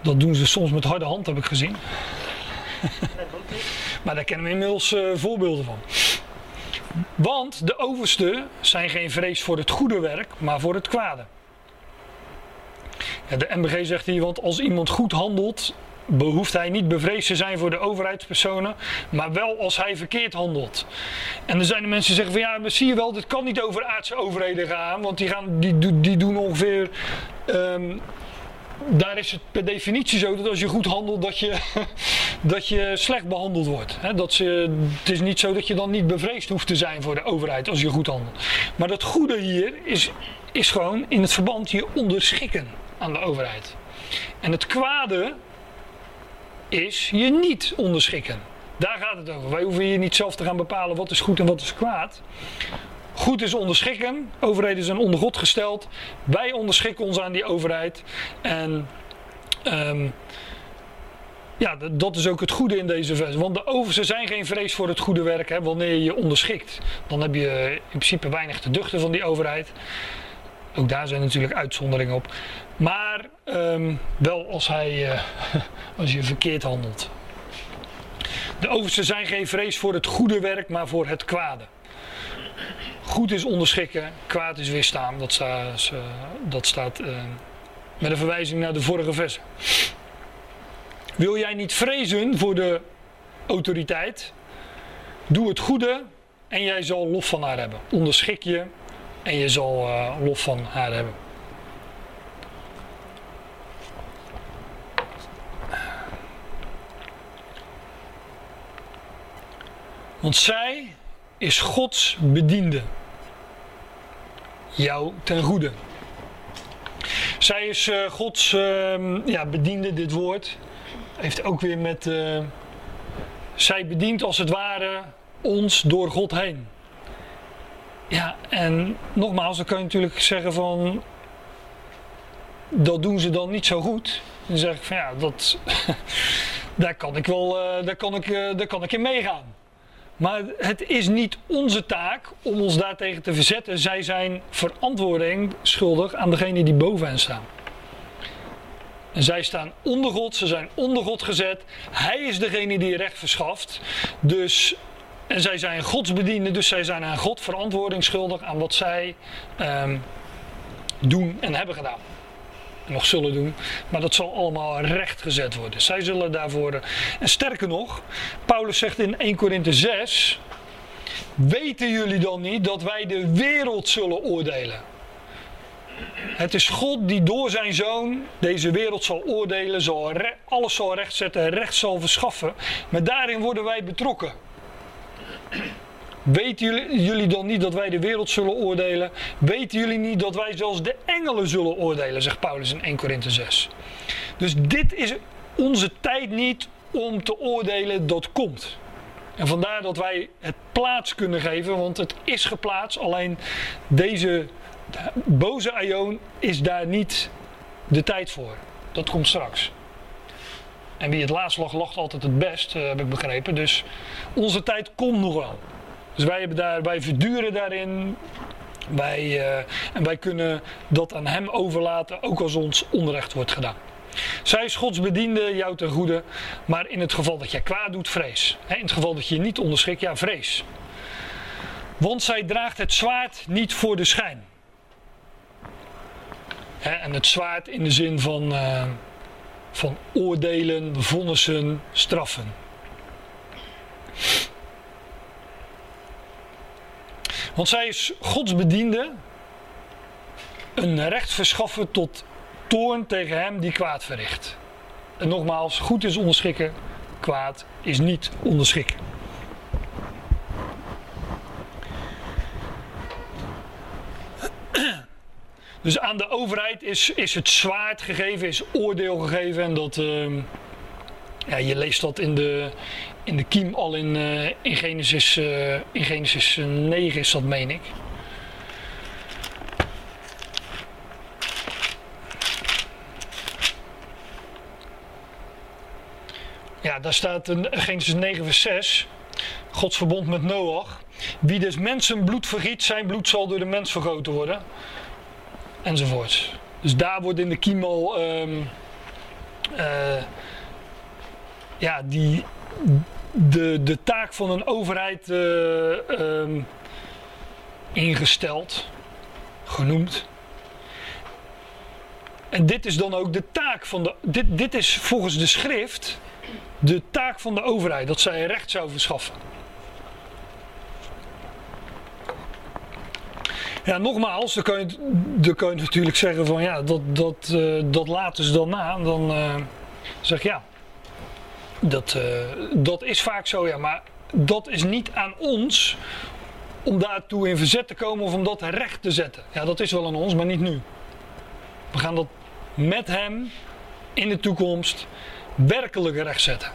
dat doen ze soms met harde hand, heb ik gezien. maar daar kennen we inmiddels uh, voorbeelden van. Want de oversten zijn geen vrees voor het goede werk, maar voor het kwade. De MBG zegt hier, want als iemand goed handelt, behoeft hij niet bevreesd te zijn voor de overheidspersonen, maar wel als hij verkeerd handelt. En er zijn de mensen die zeggen van ja, maar zie je wel, dit kan niet over aardse overheden gaan, want die, gaan, die, die doen ongeveer... Um, daar is het per definitie zo dat als je goed handelt, dat je, dat je slecht behandeld wordt. dat ze, het is niet zo dat je dan niet bevreesd hoeft te zijn voor de overheid als je goed handelt. Maar dat goede hier is, is gewoon in het verband je onderschikken aan de overheid. En het kwade is je niet onderschikken. Daar gaat het over. Wij hoeven hier niet zelf te gaan bepalen wat is goed en wat is kwaad. Goed is onderschikken. Overheden zijn onder God gesteld. Wij onderschikken ons aan die overheid. En um, ja, dat is ook het goede in deze vers. Want de oversten zijn geen vrees voor het goede werk. Hè, wanneer je je onderschikt, dan heb je in principe weinig te duchten van die overheid. Ook daar zijn natuurlijk uitzonderingen op. Maar um, wel als, hij, uh, als je verkeerd handelt. De oversten zijn geen vrees voor het goede werk, maar voor het kwade. Goed is onderschikken, kwaad is weerstaan. Dat staat, dat staat uh, met een verwijzing naar de vorige versen. Wil jij niet vrezen voor de autoriteit? Doe het goede en jij zal lof van haar hebben. Onderschik je en je zal lof van haar hebben. Want zij is Gods bediende. Jou ten goede. Zij is uh, Gods uh, ja, bediende, dit woord. Heeft ook weer met. Uh, zij bedient als het ware ons door God heen. Ja, en nogmaals, dan kan je natuurlijk zeggen van. Dat doen ze dan niet zo goed. Dan zeg ik van ja, dat, daar kan ik wel, uh, daar kan ik, daar kan ik in meegaan. Maar het is niet onze taak om ons daartegen te verzetten. Zij zijn verantwoording schuldig aan degene die boven hen staan. En zij staan onder God, ze zijn onder God gezet. Hij is degene die recht verschaft. Dus, en zij zijn Gods bedienden, dus zij zijn aan God verantwoording schuldig aan wat zij um, doen en hebben gedaan. Nog zullen doen. Maar dat zal allemaal rechtgezet worden. Zij zullen daarvoor. En sterker nog, Paulus zegt in 1 Korinthe 6. Weten jullie dan niet dat wij de wereld zullen oordelen? Het is God die door zijn zoon deze wereld zal oordelen, zal alles zal rechtzetten, recht zal verschaffen. Maar daarin worden wij betrokken. Weten jullie, dan niet dat wij de wereld zullen oordelen? Weten jullie niet dat wij zelfs de engelen zullen oordelen, zegt Paulus in 1 Korinthe 6. Dus dit is onze tijd niet om te oordelen dat komt. En vandaar dat wij het plaats kunnen geven, want het is geplaatst. Alleen deze boze Aion is daar niet de tijd voor. Dat komt straks. En wie het laatst lag, lacht altijd het best, eh, heb ik begrepen. Dus onze tijd komt nog wel. Dus wij, hebben daar, wij verduren daarin. Wij, uh, en wij kunnen dat aan hem overlaten, ook als ons onrecht wordt gedaan. Zij is Gods bediende, jou ten goede. Maar in het geval dat jij kwaad doet, vrees. In het geval dat je je niet onderschikt, ja, vrees. Want zij draagt het zwaard niet voor de schijn. En het zwaard in de zin van, uh, van oordelen, vonnissen, straffen. Want zij is Gods bediende, een recht verschaffen tot toorn tegen hem die kwaad verricht. En nogmaals, goed is onderschikken, kwaad is niet onderschikken. Dus aan de overheid is, is het zwaard gegeven, is oordeel gegeven. En dat, uh, ja, je leest dat in de, in de kiem al in, eh, in, Genesis, eh, Genesis eh, 9 is dat, meen ik. Ja, daar staat in Genesis 9 vers 6, Gods verbond met Noach. Wie dus mensen bloed vergiet, zijn bloed zal door de mens vergoten worden. Enzovoorts. Dus daar wordt in de kiem al... Ehm, ja, die, de, de taak van een overheid eh, ehm, ingesteld, genoemd. En dit is dan ook de taak van de. Dit, dit is volgens de schrift de taak van de overheid, dat zij recht zou verschaffen. Ja, nogmaals, dan kan je, dan je natuurlijk zeggen van ja, dat, dat, uh, dat laten ze dan na. Dan uh, zeg ik ja, dat, uh, dat is vaak zo, ja, maar dat is niet aan ons om daartoe in verzet te komen of om dat recht te zetten. Ja, dat is wel aan ons, maar niet nu. We gaan dat met hem in de toekomst werkelijk recht zetten.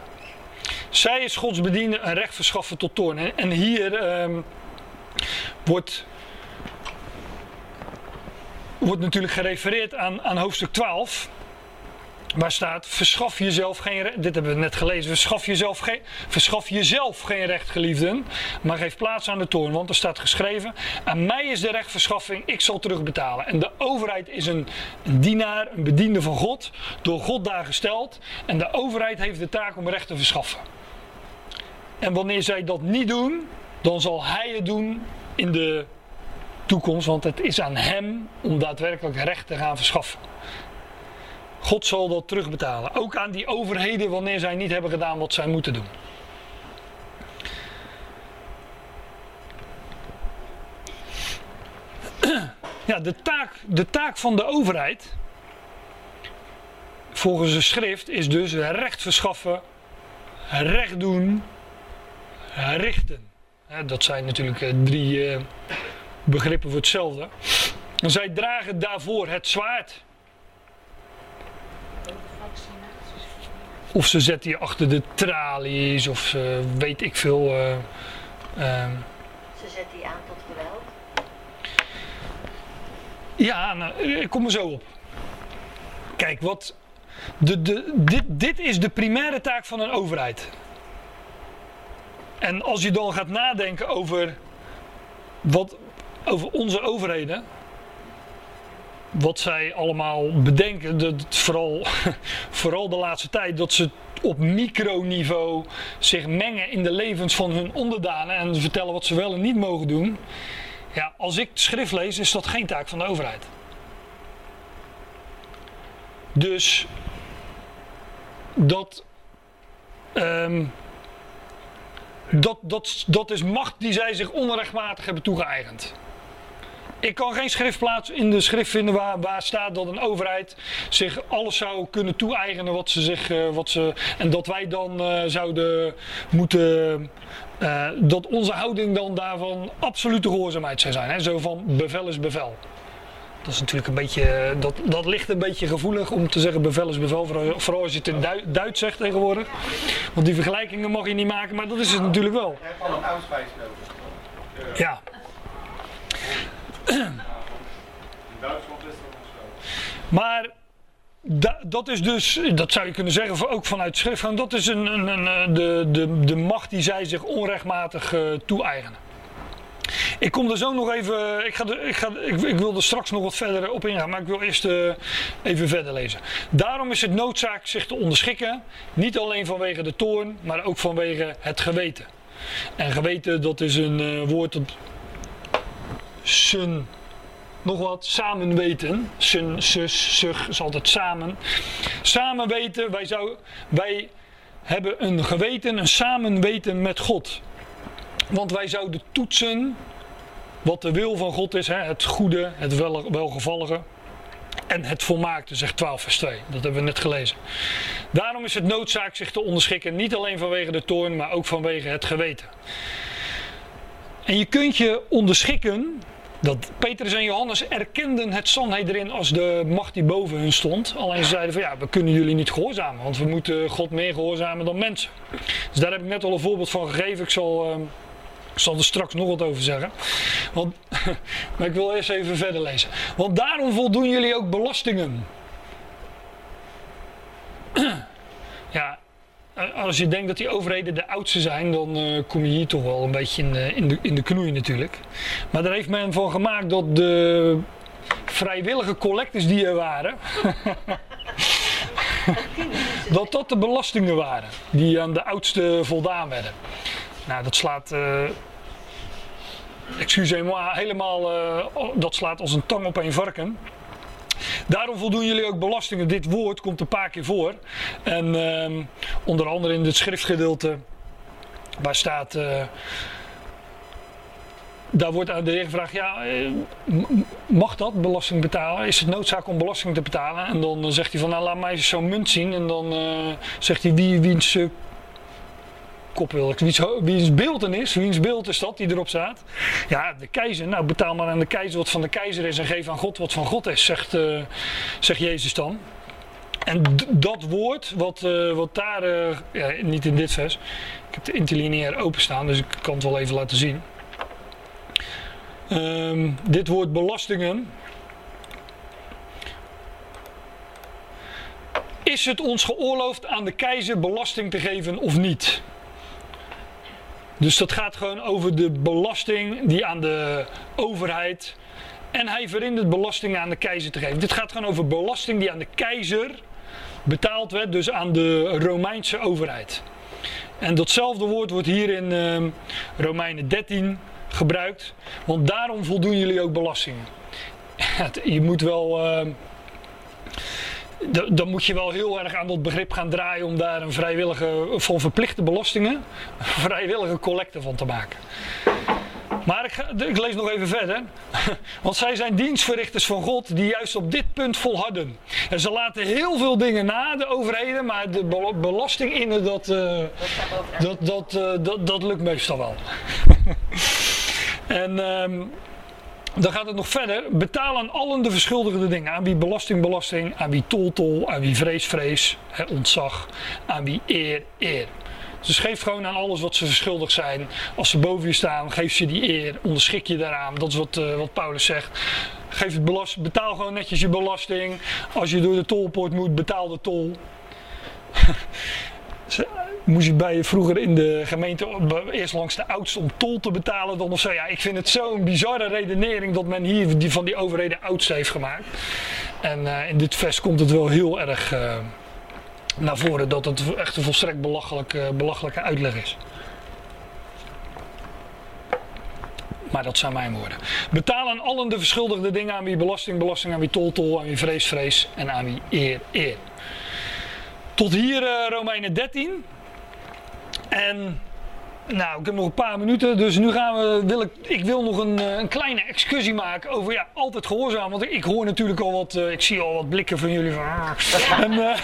Zij is Gods bediende een recht verschaffen tot toorn. En hier um, wordt, wordt natuurlijk gerefereerd aan, aan hoofdstuk 12. Waar staat, verschaf jezelf geen recht. Dit hebben we net gelezen. Verschaf jezelf, geen, verschaf jezelf geen recht, geliefden. Maar geef plaats aan de toorn. Want er staat geschreven: Aan mij is de rechtverschaffing, ik zal terugbetalen. En de overheid is een, een dienaar, een bediende van God. Door God daar gesteld. En de overheid heeft de taak om recht te verschaffen. En wanneer zij dat niet doen, dan zal hij het doen in de toekomst. Want het is aan hem om daadwerkelijk recht te gaan verschaffen. God zal dat terugbetalen. Ook aan die overheden wanneer zij niet hebben gedaan wat zij moeten doen. Ja, de taak, de taak van de overheid, volgens de schrift, is dus recht verschaffen, recht doen, richten. Dat zijn natuurlijk drie begrippen voor hetzelfde. Zij dragen daarvoor het zwaard. Of ze zetten je achter de tralies, of ze weet ik veel. Uh, uh, ze zetten je aan tot geweld? Ja, nou, ik kom er zo op. Kijk, wat. De, de, dit, dit is de primaire taak van een overheid. En als je dan gaat nadenken over, wat, over onze overheden, wat zij allemaal bedenken, dat vooral, vooral de laatste tijd, dat ze op microniveau zich mengen in de levens van hun onderdanen en vertellen wat ze wel en niet mogen doen. Ja, als ik schrift lees, is dat geen taak van de overheid. Dus dat, um, dat, dat, dat is macht die zij zich onrechtmatig hebben toegeëigend. Ik kan geen schriftplaats in de schrift vinden waar, waar staat dat een overheid zich alles zou kunnen toe-eigenen wat ze zich. Uh, wat ze, en dat wij dan uh, zouden moeten. Uh, dat onze houding dan daarvan absolute gehoorzaamheid zou zijn. Hè? Zo van bevel is bevel. Dat is natuurlijk een beetje. Dat, dat ligt een beetje gevoelig om te zeggen bevel is bevel. Vooral, als je het in du Duits zegt tegenwoordig. Want die vergelijkingen mag je niet maken, maar dat is het natuurlijk wel. Je hebt al een nodig. Ja. Duitsland is dat zo. Maar da, dat is dus, dat zou je kunnen zeggen, ook vanuit schrift, dat is een, een, een, de, de, de macht die zij zich onrechtmatig uh, toe-eigenen. Ik kom er zo nog even, ik, ga ik, ga, ik, ik, wil er straks nog wat verder op ingaan, maar ik wil eerst uh, even verder lezen. Daarom is het noodzaak zich te onderschikken, niet alleen vanwege de toorn, maar ook vanwege het geweten. En geweten, dat is een woord dat sun, nog wat, samen weten. Sun, zus, zug is altijd samen. Samen weten, wij, zou, wij hebben een geweten, een samenweten met God. Want wij zouden toetsen wat de wil van God is, hè? het goede, het wel, welgevallige en het volmaakte, zegt 12 vers 2. Dat hebben we net gelezen. Daarom is het noodzaak zich te onderschikken, niet alleen vanwege de toorn, maar ook vanwege het geweten. En je kunt je onderschikken, dat Petrus en Johannes erkenden het Sanhedrin als de macht die boven hun stond. Alleen ze zeiden van ja, we kunnen jullie niet gehoorzamen, want we moeten God meer gehoorzamen dan mensen. Dus daar heb ik net al een voorbeeld van gegeven. Ik zal... Uh, ik zal er straks nog wat over zeggen. Want, maar ik wil eerst even verder lezen. Want daarom voldoen jullie ook belastingen. ja, als je denkt dat die overheden de oudste zijn, dan eh, kom je hier toch wel een beetje in, in, de, knoei natuurlijk. Maar daar heeft men van gemaakt dat de vrijwillige collectors die er waren, dat dat de belastingen waren die aan de oudste voldaan werden. Nou, dat slaat, eh excusez-moi, helemaal, eh, dat slaat als een tang op een varken. Daarom voldoen jullie ook belastingen. Dit woord komt een paar keer voor. En ehm, onder andere in het schriftgedeelte waar staat. eh, daar wordt aan de heer gevraagd: ja, eh, mag dat belasting betalen? Is het noodzaak om belasting te betalen? En dan eh, zegt hij van nou laat mij eens zo'n munt zien. En dan zegt hij wie, wiens kop wil ik, wiens, wiens beeldenis, wiens beeld is dat die erop staat? Ja, de keizer. Nou, betaal maar aan de keizer wat van de keizer is en geef aan God wat van God is, zegt, eh, zegt Jezus dan. En dat woord, wat, eh, wat daar, eh, ja, niet in dit vers, ik heb de interlineair openstaan, dus ik kan het wel even laten zien. Ehm, dit woord belastingen. Is het ons geoorloofd aan de keizer belasting te geven of niet? Dus dat gaat gewoon over de belasting die aan de overheid. En hij verhindert belasting aan de keizer te geven. Dit gaat gewoon over belasting die aan de keizer betaald werd, dus aan de Romeinse overheid. En datzelfde woord wordt hier in ehm, Romeinen 13 gebruikt. Want daarom voldoen jullie ook belastingen. Je moet wel. ehm, dan moet je wel heel erg aan dat begrip gaan draaien om daar een vrijwillige, van verplichte belastingen, vrijwillige collecte van te maken. Maar ik, ik lees nog even verder. Want zij zijn dienstverrichters van God die juist op dit punt volharden. En ze laten heel veel dingen na, de overheden, maar de bel- belasting innen, dat, eh, dat, dat, eh, dat, dat lukt meestal wel. en ehm, dan gaat het nog verder. Betaal aan allen de verschuldigde dingen. Aan wie belasting, belasting. Aan wie tol, tol. Aan wie vrees, vrees. Hè, ontzag. Aan wie eer, eer. Dus geef gewoon aan alles wat ze verschuldigd zijn. Als ze boven je staan, geef ze die eer. Onderschik je daaraan. Dat is wat, eh, wat Paulus zegt. Geef het belast, betaal gewoon netjes je belasting. Als je door de tolpoort moet, betaal de tol. Moest je bij vroeger in de gemeente eerst langs de oudste om tol te betalen dan of zo. Ja, ik vind het zo'n bizarre redenering dat men hier die van die overheden oudste heeft gemaakt. En eh, in dit vers komt het wel heel erg eh, naar voren dat het echt een volstrekt belachelijk, eh, belachelijke uitleg is. Maar dat zijn mijn woorden. Betaal aan allen de verschuldigde dingen aan wie belasting, belasting, aan wie tol, tol, aan wie vrees, vrees en aan wie eer, eer. Tot hier eh, Romeinen 13. En nou, ik heb nog een paar minuten, dus nu gaan we, wil ik, ik wil nog een, eh, een kleine excursie maken over ja, altijd gehoorzaam. Want ik, ik hoor natuurlijk al wat, eh, ik zie al wat blikken van jullie van. "Ah." En, eh,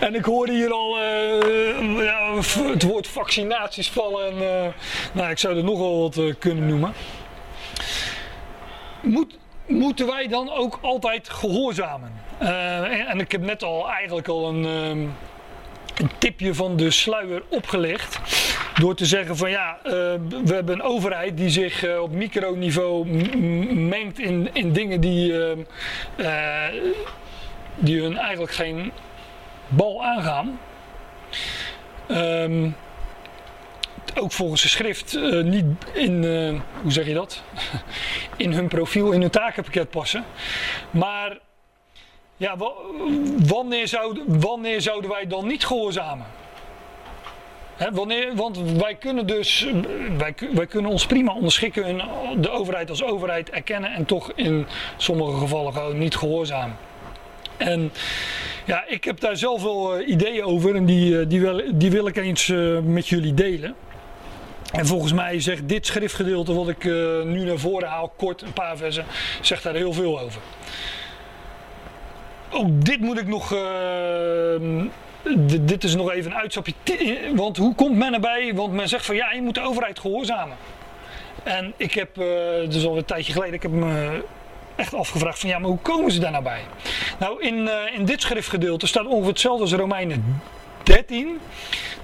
en ik hoorde hier al ja, het woord vaccinaties vallen. En, nou, ik zou er nog wel wat kunnen noemen. Moet, moeten wij dan ook altijd gehoorzamen? Eh, en, en ik heb net al eigenlijk al een, ehm, een tipje van de sluier opgelicht. Door te zeggen van ja, eh, we hebben een overheid die zich eh, op microniveau mengt in, in dingen die, eh, die hun eigenlijk geen bal aangaan. Ehm, ook volgens de schrift niet in, hoe zeg je dat? in hun profiel, in hun takenpakket passen. Maar ja, wa- wanneer, zouden, wanneer zouden wij dan niet gehoorzamen? Wanneer, want wij kunnen dus, wij, wij kunnen ons prima onderschikken in de overheid als overheid erkennen en toch in sommige gevallen gewoon niet gehoorzamen. En ja, ik heb daar zelf wel eh, ideeën over en die, eh, die, wil, die wil ik eens eh, met jullie delen. En volgens mij zegt dit schriftgedeelte wat ik nu naar voren haal, kort een paar versen, zegt daar heel veel over. Ook dit moet ik nog. eh, dit is nog even een uitstapje. Want hoe komt men erbij? Want men zegt van ja, je moet de overheid gehoorzamen. En ik heb, het is al een tijdje geleden, ik heb me echt afgevraagd van ja, maar hoe komen ze daar nou bij? Nou, in, eh, in dit schriftgedeelte staat ongeveer hetzelfde als Romeinen 13.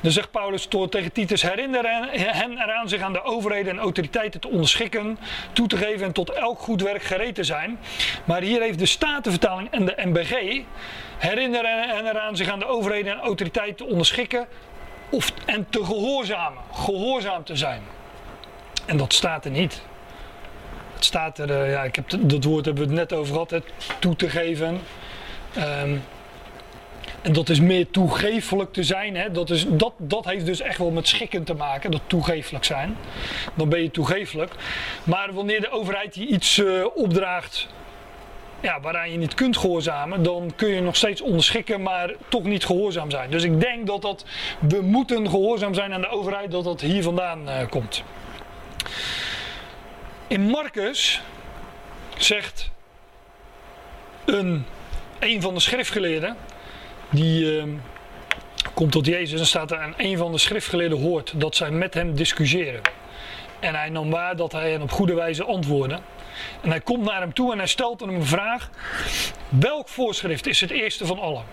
Dan zegt Paulus tegen Titus: herinner hen eraan zich aan de overheden en autoriteiten te onderschikken, toe te geven en tot elk goed werk gereed te zijn. Maar hier heeft de Statenvertaling en de MBG. Herinner hen eraan zich aan de overheden en autoriteiten te onderschikken of, en te gehoorzamen. Gehoorzaam te zijn. En dat staat er niet. Het staat er, uh, ja, ik heb dat woord hebben we het net over gehad, toe te geven. Um, en dat is meer toegeeflijk te zijn. Hè? Dat, is, dat, dat heeft dus echt wel met schikken te maken, dat toegeeflijk zijn. Dan ben je toegeeflijk. Maar wanneer de overheid je iets uh, opdraagt ja, waaraan je niet kunt gehoorzamen, dan kun je nog steeds onderschikken, maar toch niet gehoorzaam zijn. Dus ik denk dat dat we moeten gehoorzaam zijn aan de overheid, dat dat hier vandaan uh, komt. In Marcus zegt een, een van de schriftgeleerden, die uh, komt tot Jezus en staat er aan een van de schriftgeleerden hoort dat zij met hem discussiëren. En hij nam waar dat hij hen op goede wijze antwoordde. En hij komt naar hem toe en hij stelt hem een vraag. Welk voorschrift is het eerste van allen?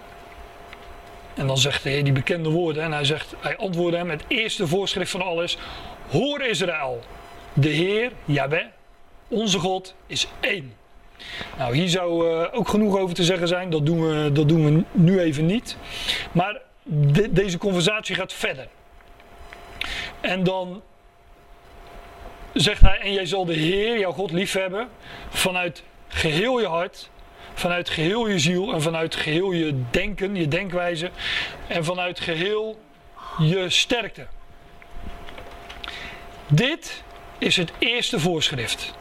En dan zegt hij die bekende woorden en hij, zegt, hij antwoordde hem, het eerste voorschrift van alles. Hoor Israël, de Heer, Yahweh, onze God, is één. Nou, hier zou uh, ook genoeg over te zeggen zijn. Dat doen we, dat doen we nu even niet. Maar de, deze conversatie gaat verder. En dan zegt hij: En jij zal de Heer, jouw God, liefhebben. Vanuit geheel je hart. Vanuit geheel je ziel. En vanuit geheel je denken, je denkwijze. En vanuit geheel je sterkte. Dit is het eerste voorschrift.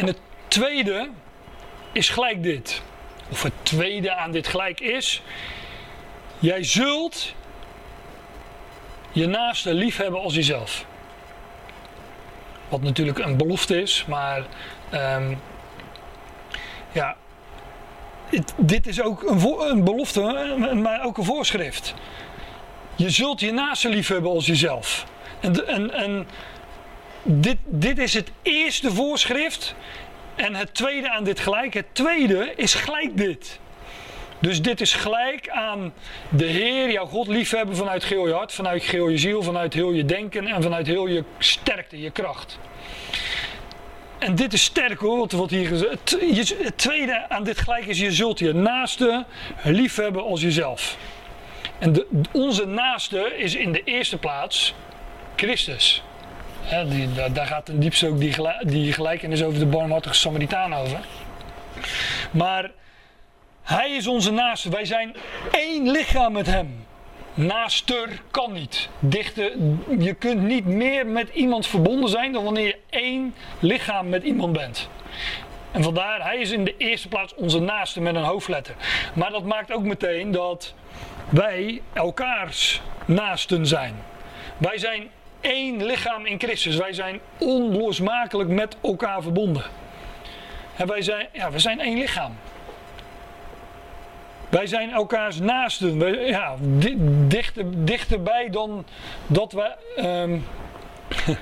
En het tweede is gelijk dit. Of het tweede aan dit gelijk is. Jij zult je naaste lief hebben als jezelf. Wat natuurlijk een belofte is, maar um, ja, dit is ook een, een, belofte, maar ook een voorschrift. Je zult je naaste lief hebben als jezelf. En, en, en dit, dit is het eerste voorschrift. En het tweede aan dit gelijk. Het tweede is gelijk dit. Dus dit is gelijk aan de Heer, jouw God liefhebben vanuit geheel je hart, vanuit geheel je ziel, vanuit heel je denken en vanuit heel je sterkte, je kracht. En dit is sterk hoor, wat hier gezegd Het tweede aan dit gelijk is, je zult je naaste liefhebben als jezelf. En de, onze naaste is in de eerste plaats Christus daar gaat ten diepste ook die, die gelijkenis over de barmhartige Samaritaan over. Maar hij is onze naaste. Wij zijn één lichaam met hem. Naaster kan niet. Dichter, je kunt niet meer met iemand verbonden zijn dan wanneer je één lichaam met iemand bent. En vandaar, hij is in de eerste plaats onze naaste met een hoofdletter. Maar dat maakt ook meteen dat wij elkaars naasten zijn. Wij zijn één lichaam in Christus. Wij zijn onlosmakelijk met elkaar verbonden. En wij zijn, ja, we zijn één lichaam. Wij zijn elkaars naasten. Wij, ja, dichter, dichterbij dan dat we. Um,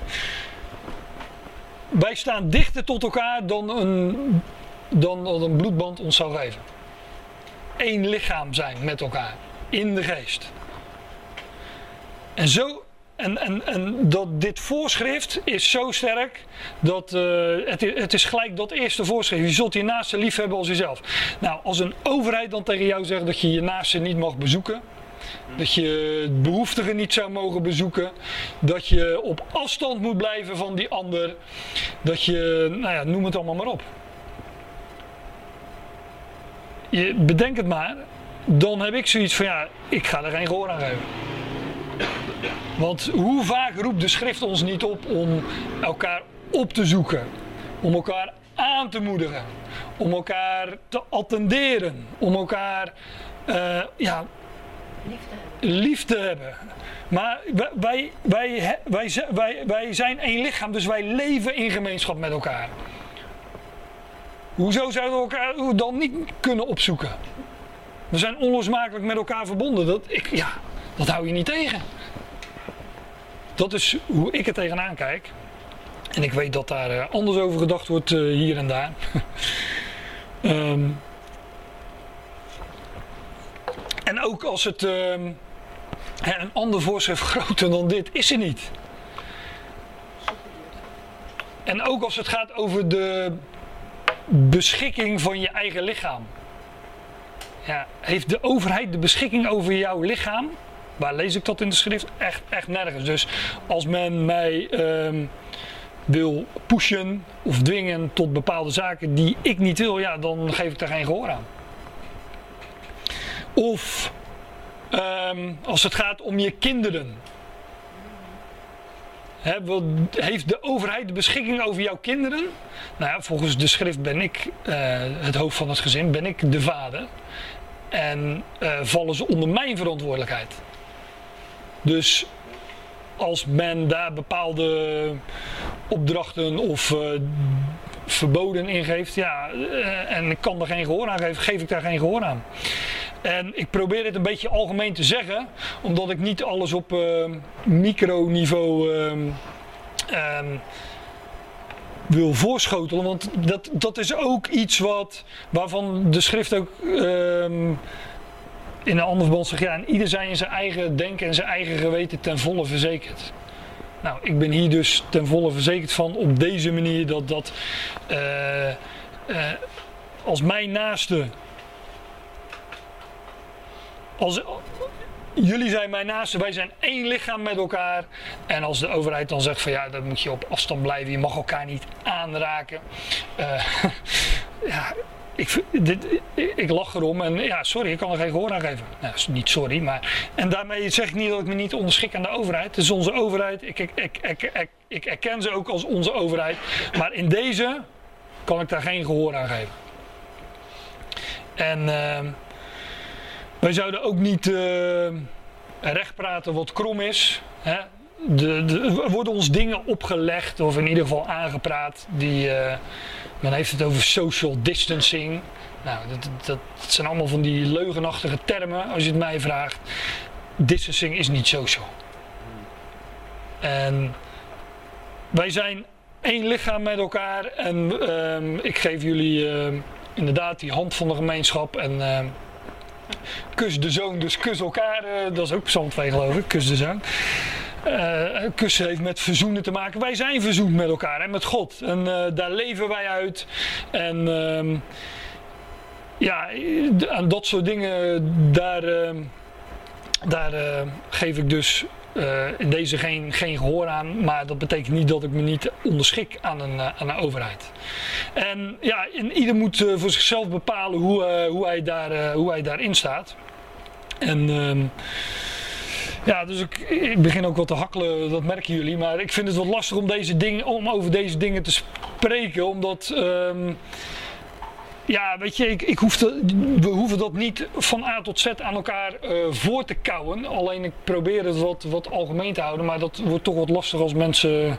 wij staan dichter tot elkaar dan een, dan een bloedband ons zou geven. Eén lichaam zijn met elkaar. In de geest. En zo en, en, en dat dit voorschrift is zo sterk dat uh, het, het, is gelijk dat eerste voorschrift. Je zult je naaste lief hebben als jezelf. Nou, als een overheid dan tegen jou zegt dat je je naaste niet mag bezoeken. Dat je behoeftigen niet zou mogen bezoeken. Dat je op afstand moet blijven van die ander. Dat je, nou ja, noem het allemaal maar op. Je bedenk het maar. Dan heb ik zoiets van ja, ik ga er geen gehoor aan geven. Want hoe vaak roept de schrift ons niet op om elkaar op te zoeken, om elkaar aan te moedigen, om elkaar te attenderen, om elkaar uh, ja, lief, te hebben. Maar wij, wij, wij, wij, wij zijn één lichaam, dus wij leven in gemeenschap met elkaar. Hoezo zouden we elkaar dan niet kunnen opzoeken? We zijn onlosmakelijk met elkaar verbonden. Dat, ik, ja, dat hou je niet tegen. Dat is hoe ik er tegenaan kijk. En ik weet dat daar eh, anders over gedacht wordt eh, hier en daar. um, En ook als het ehm, een ander voorschrift groter dan dit is er niet. En ook als het gaat over de beschikking van je eigen lichaam. Ja, heeft de overheid de beschikking over jouw lichaam? Waar lees ik dat in de schrift? Echt, echt nergens. Dus als men mij ehm, wil pushen of dwingen tot bepaalde zaken die ik niet wil, ja, dan geef ik daar geen gehoor aan. Of ehm, als het gaat om je kinderen. Heeft de overheid de beschikking over jouw kinderen? Nou ja, volgens de schrift ben ik eh, het hoofd van het gezin, ben ik de vader. En eh, vallen ze onder mijn verantwoordelijkheid. Dus als men daar bepaalde opdrachten of eh, verboden in geeft, ja, eh, en ik kan er geen gehoor aan geven, geef ik daar geen gehoor aan. En ik probeer dit een beetje algemeen te zeggen, omdat ik niet alles op eh, microniveau ehm, ehm, wil voorschotelen. Want dat, dat is ook iets wat, waarvan de schrift ook ehm, in een ander verband zegt, ja, en ieder zijn in zijn eigen denken en zijn eigen geweten ten volle verzekerd. Nou, ik ben hier dus ten volle verzekerd van op deze manier dat dat eh, eh, als mijn naaste, als, jullie zijn mijn naaste, wij zijn één lichaam met elkaar. En als de overheid dan zegt van ja, dan moet je op afstand blijven, je mag elkaar niet aanraken. Eh, ja, ik, ik, lach erom en ja, sorry, ik kan er geen gehoor aan geven. Nou, is niet sorry, maar. En daarmee zeg ik niet dat ik me niet onderschik aan de overheid. Het is onze overheid. Ik, ik, ik, ik, ik, erken ze ook als onze overheid. Maar in deze kan ik daar geen gehoor aan geven. En ehm, wij zouden ook niet eh, recht praten wat krom is. Hè? De, de, er worden ons dingen opgelegd, of in ieder geval aangepraat, die. eh, men heeft het over social distancing. Nou, dat, dat, zijn allemaal van die leugenachtige termen, als je het mij vraagt. Distancing is niet social. En wij zijn één lichaam met elkaar. En ehm, ik geef jullie ehm, inderdaad die hand van de gemeenschap. En ehm, kus de zoon, dus kus elkaar. eh, dat is ook Psalm 2 geloof ik, kus de zoon. Eh, kussen heeft met verzoenen te maken. Wij zijn verzoend met elkaar en met God. En eh, daar leven wij uit. En ehm, ja, aan dat soort dingen, daar, ehm, daar eh, geef ik dus in deze geen, geen gehoor aan. Maar dat betekent niet dat ik me niet onderschik aan een, aan een overheid. En ja, en ieder moet voor zichzelf bepalen hoe, hoe, hij, daar, hoe hij daarin staat. En ehm, ja, dus ik, ik begin ook wat te hakkelen, dat merken jullie. Maar ik vind het wat lastig om, deze dingen, om over deze dingen te spreken. Omdat, ehm, ja, weet je, ik, ik hoef te- we hoeven dat niet van A tot Z aan elkaar eh, voor te kouwen. Alleen ik probeer het wat, wat algemeen te houden. Maar dat wordt toch wat lastig als mensen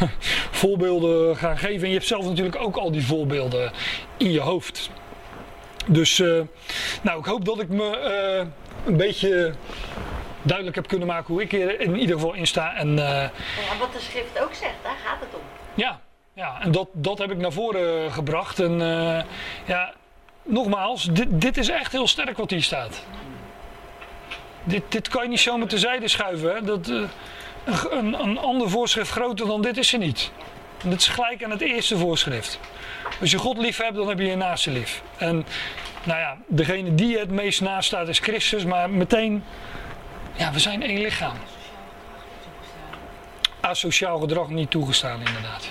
voorbeelden gaan geven. En je hebt zelf natuurlijk ook al die voorbeelden in je hoofd. Dus, eh, nou, ik hoop dat ik me eh, een beetje duidelijk heb kunnen maken hoe ik er in ieder geval in sta. En eh, Ja, wat de schrift ook zegt, daar gaat het om. ja, ja, en dat, dat heb ik naar voren gebracht. En eh, ja, nogmaals, dit, dit is echt heel sterk wat hier staat. Dit, dit kan je niet zomaar terzijde schuiven. Hè? Dat, eh, een, een ander voorschrift groter dan dit is er niet. En dit is gelijk aan het eerste voorschrift. Als je God lief hebt, dan heb je je naaste lief. En nou ja, degene die het meest naast staat is Christus, maar meteen, ja, we zijn één lichaam. Asociaal gedrag niet toegestaan, inderdaad.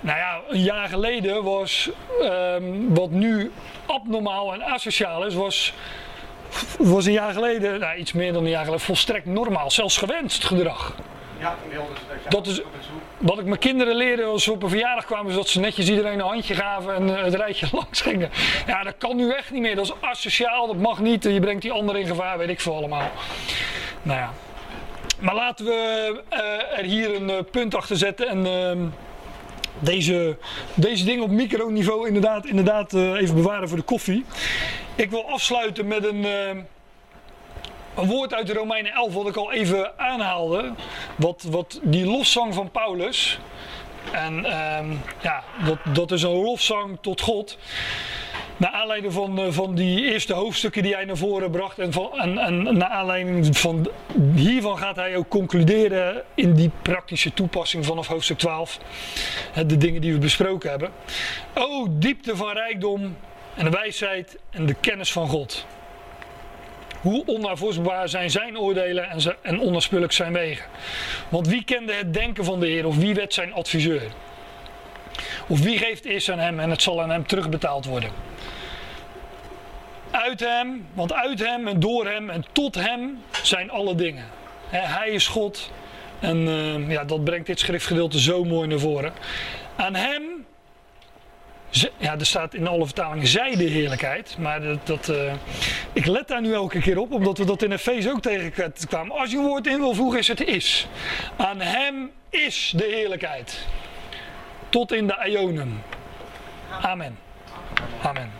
Nou ja, een jaar geleden was ehm, wat nu abnormaal en asociaal is, was, was een jaar geleden, nou, iets meer dan een jaar geleden, volstrekt normaal, zelfs gewenst gedrag. Ja, wilden ze dat is-. Wat ik mijn kinderen leerde als ze op een verjaardag kwamen, is dat ze netjes iedereen een handje gaven en eh, het rijtje langs gingen. Ja, dat kan nu echt niet meer. Dat is asociaal, dat mag niet. Je brengt die ander in gevaar, weet ik veel allemaal. Nou ja. Maar laten we eh, er hier een eh, punt achter zetten en ehm, deze, deze dingen op microniveau inderdaad, inderdaad even bewaren voor de koffie. Ik wil afsluiten met een, eh, een woord uit de Romeinen 11 wat ik al even aanhaalde. Wat, wat die lofzang van Paulus. En ehm, ja, dat, dat is een lofzang tot God. naar aanleiding van, eh, van die eerste hoofdstukken die hij naar voren bracht. En, van, en, en naar aanleiding van hiervan gaat hij ook concluderen in die praktische toepassing vanaf hoofdstuk 12. De dingen die we besproken hebben. O, diepte van rijkdom en wijsheid en de kennis van God. Hoe onnavolgbaar zijn zijn oordelen en, ze, en zijn wegen. Want wie kende het denken van de Heer of wie werd zijn adviseur? Of wie geeft eerst aan hem en het zal aan hem terugbetaald worden? Uit hem, want uit hem en door hem en tot hem zijn alle dingen. Hij is God en uh, ja, dat brengt dit schriftgedeelte zo mooi naar voren. Aan hem ja, er staat in alle vertalingen zij de heerlijkheid. Maar dat, dat uh, ik let daar nu elke keer op, omdat we dat in Efeze ook tegenkwamen. Als je een woord in wil voegen, is het is. Aan hem is de heerlijkheid. Tot in de Ionen. Amen. Amen.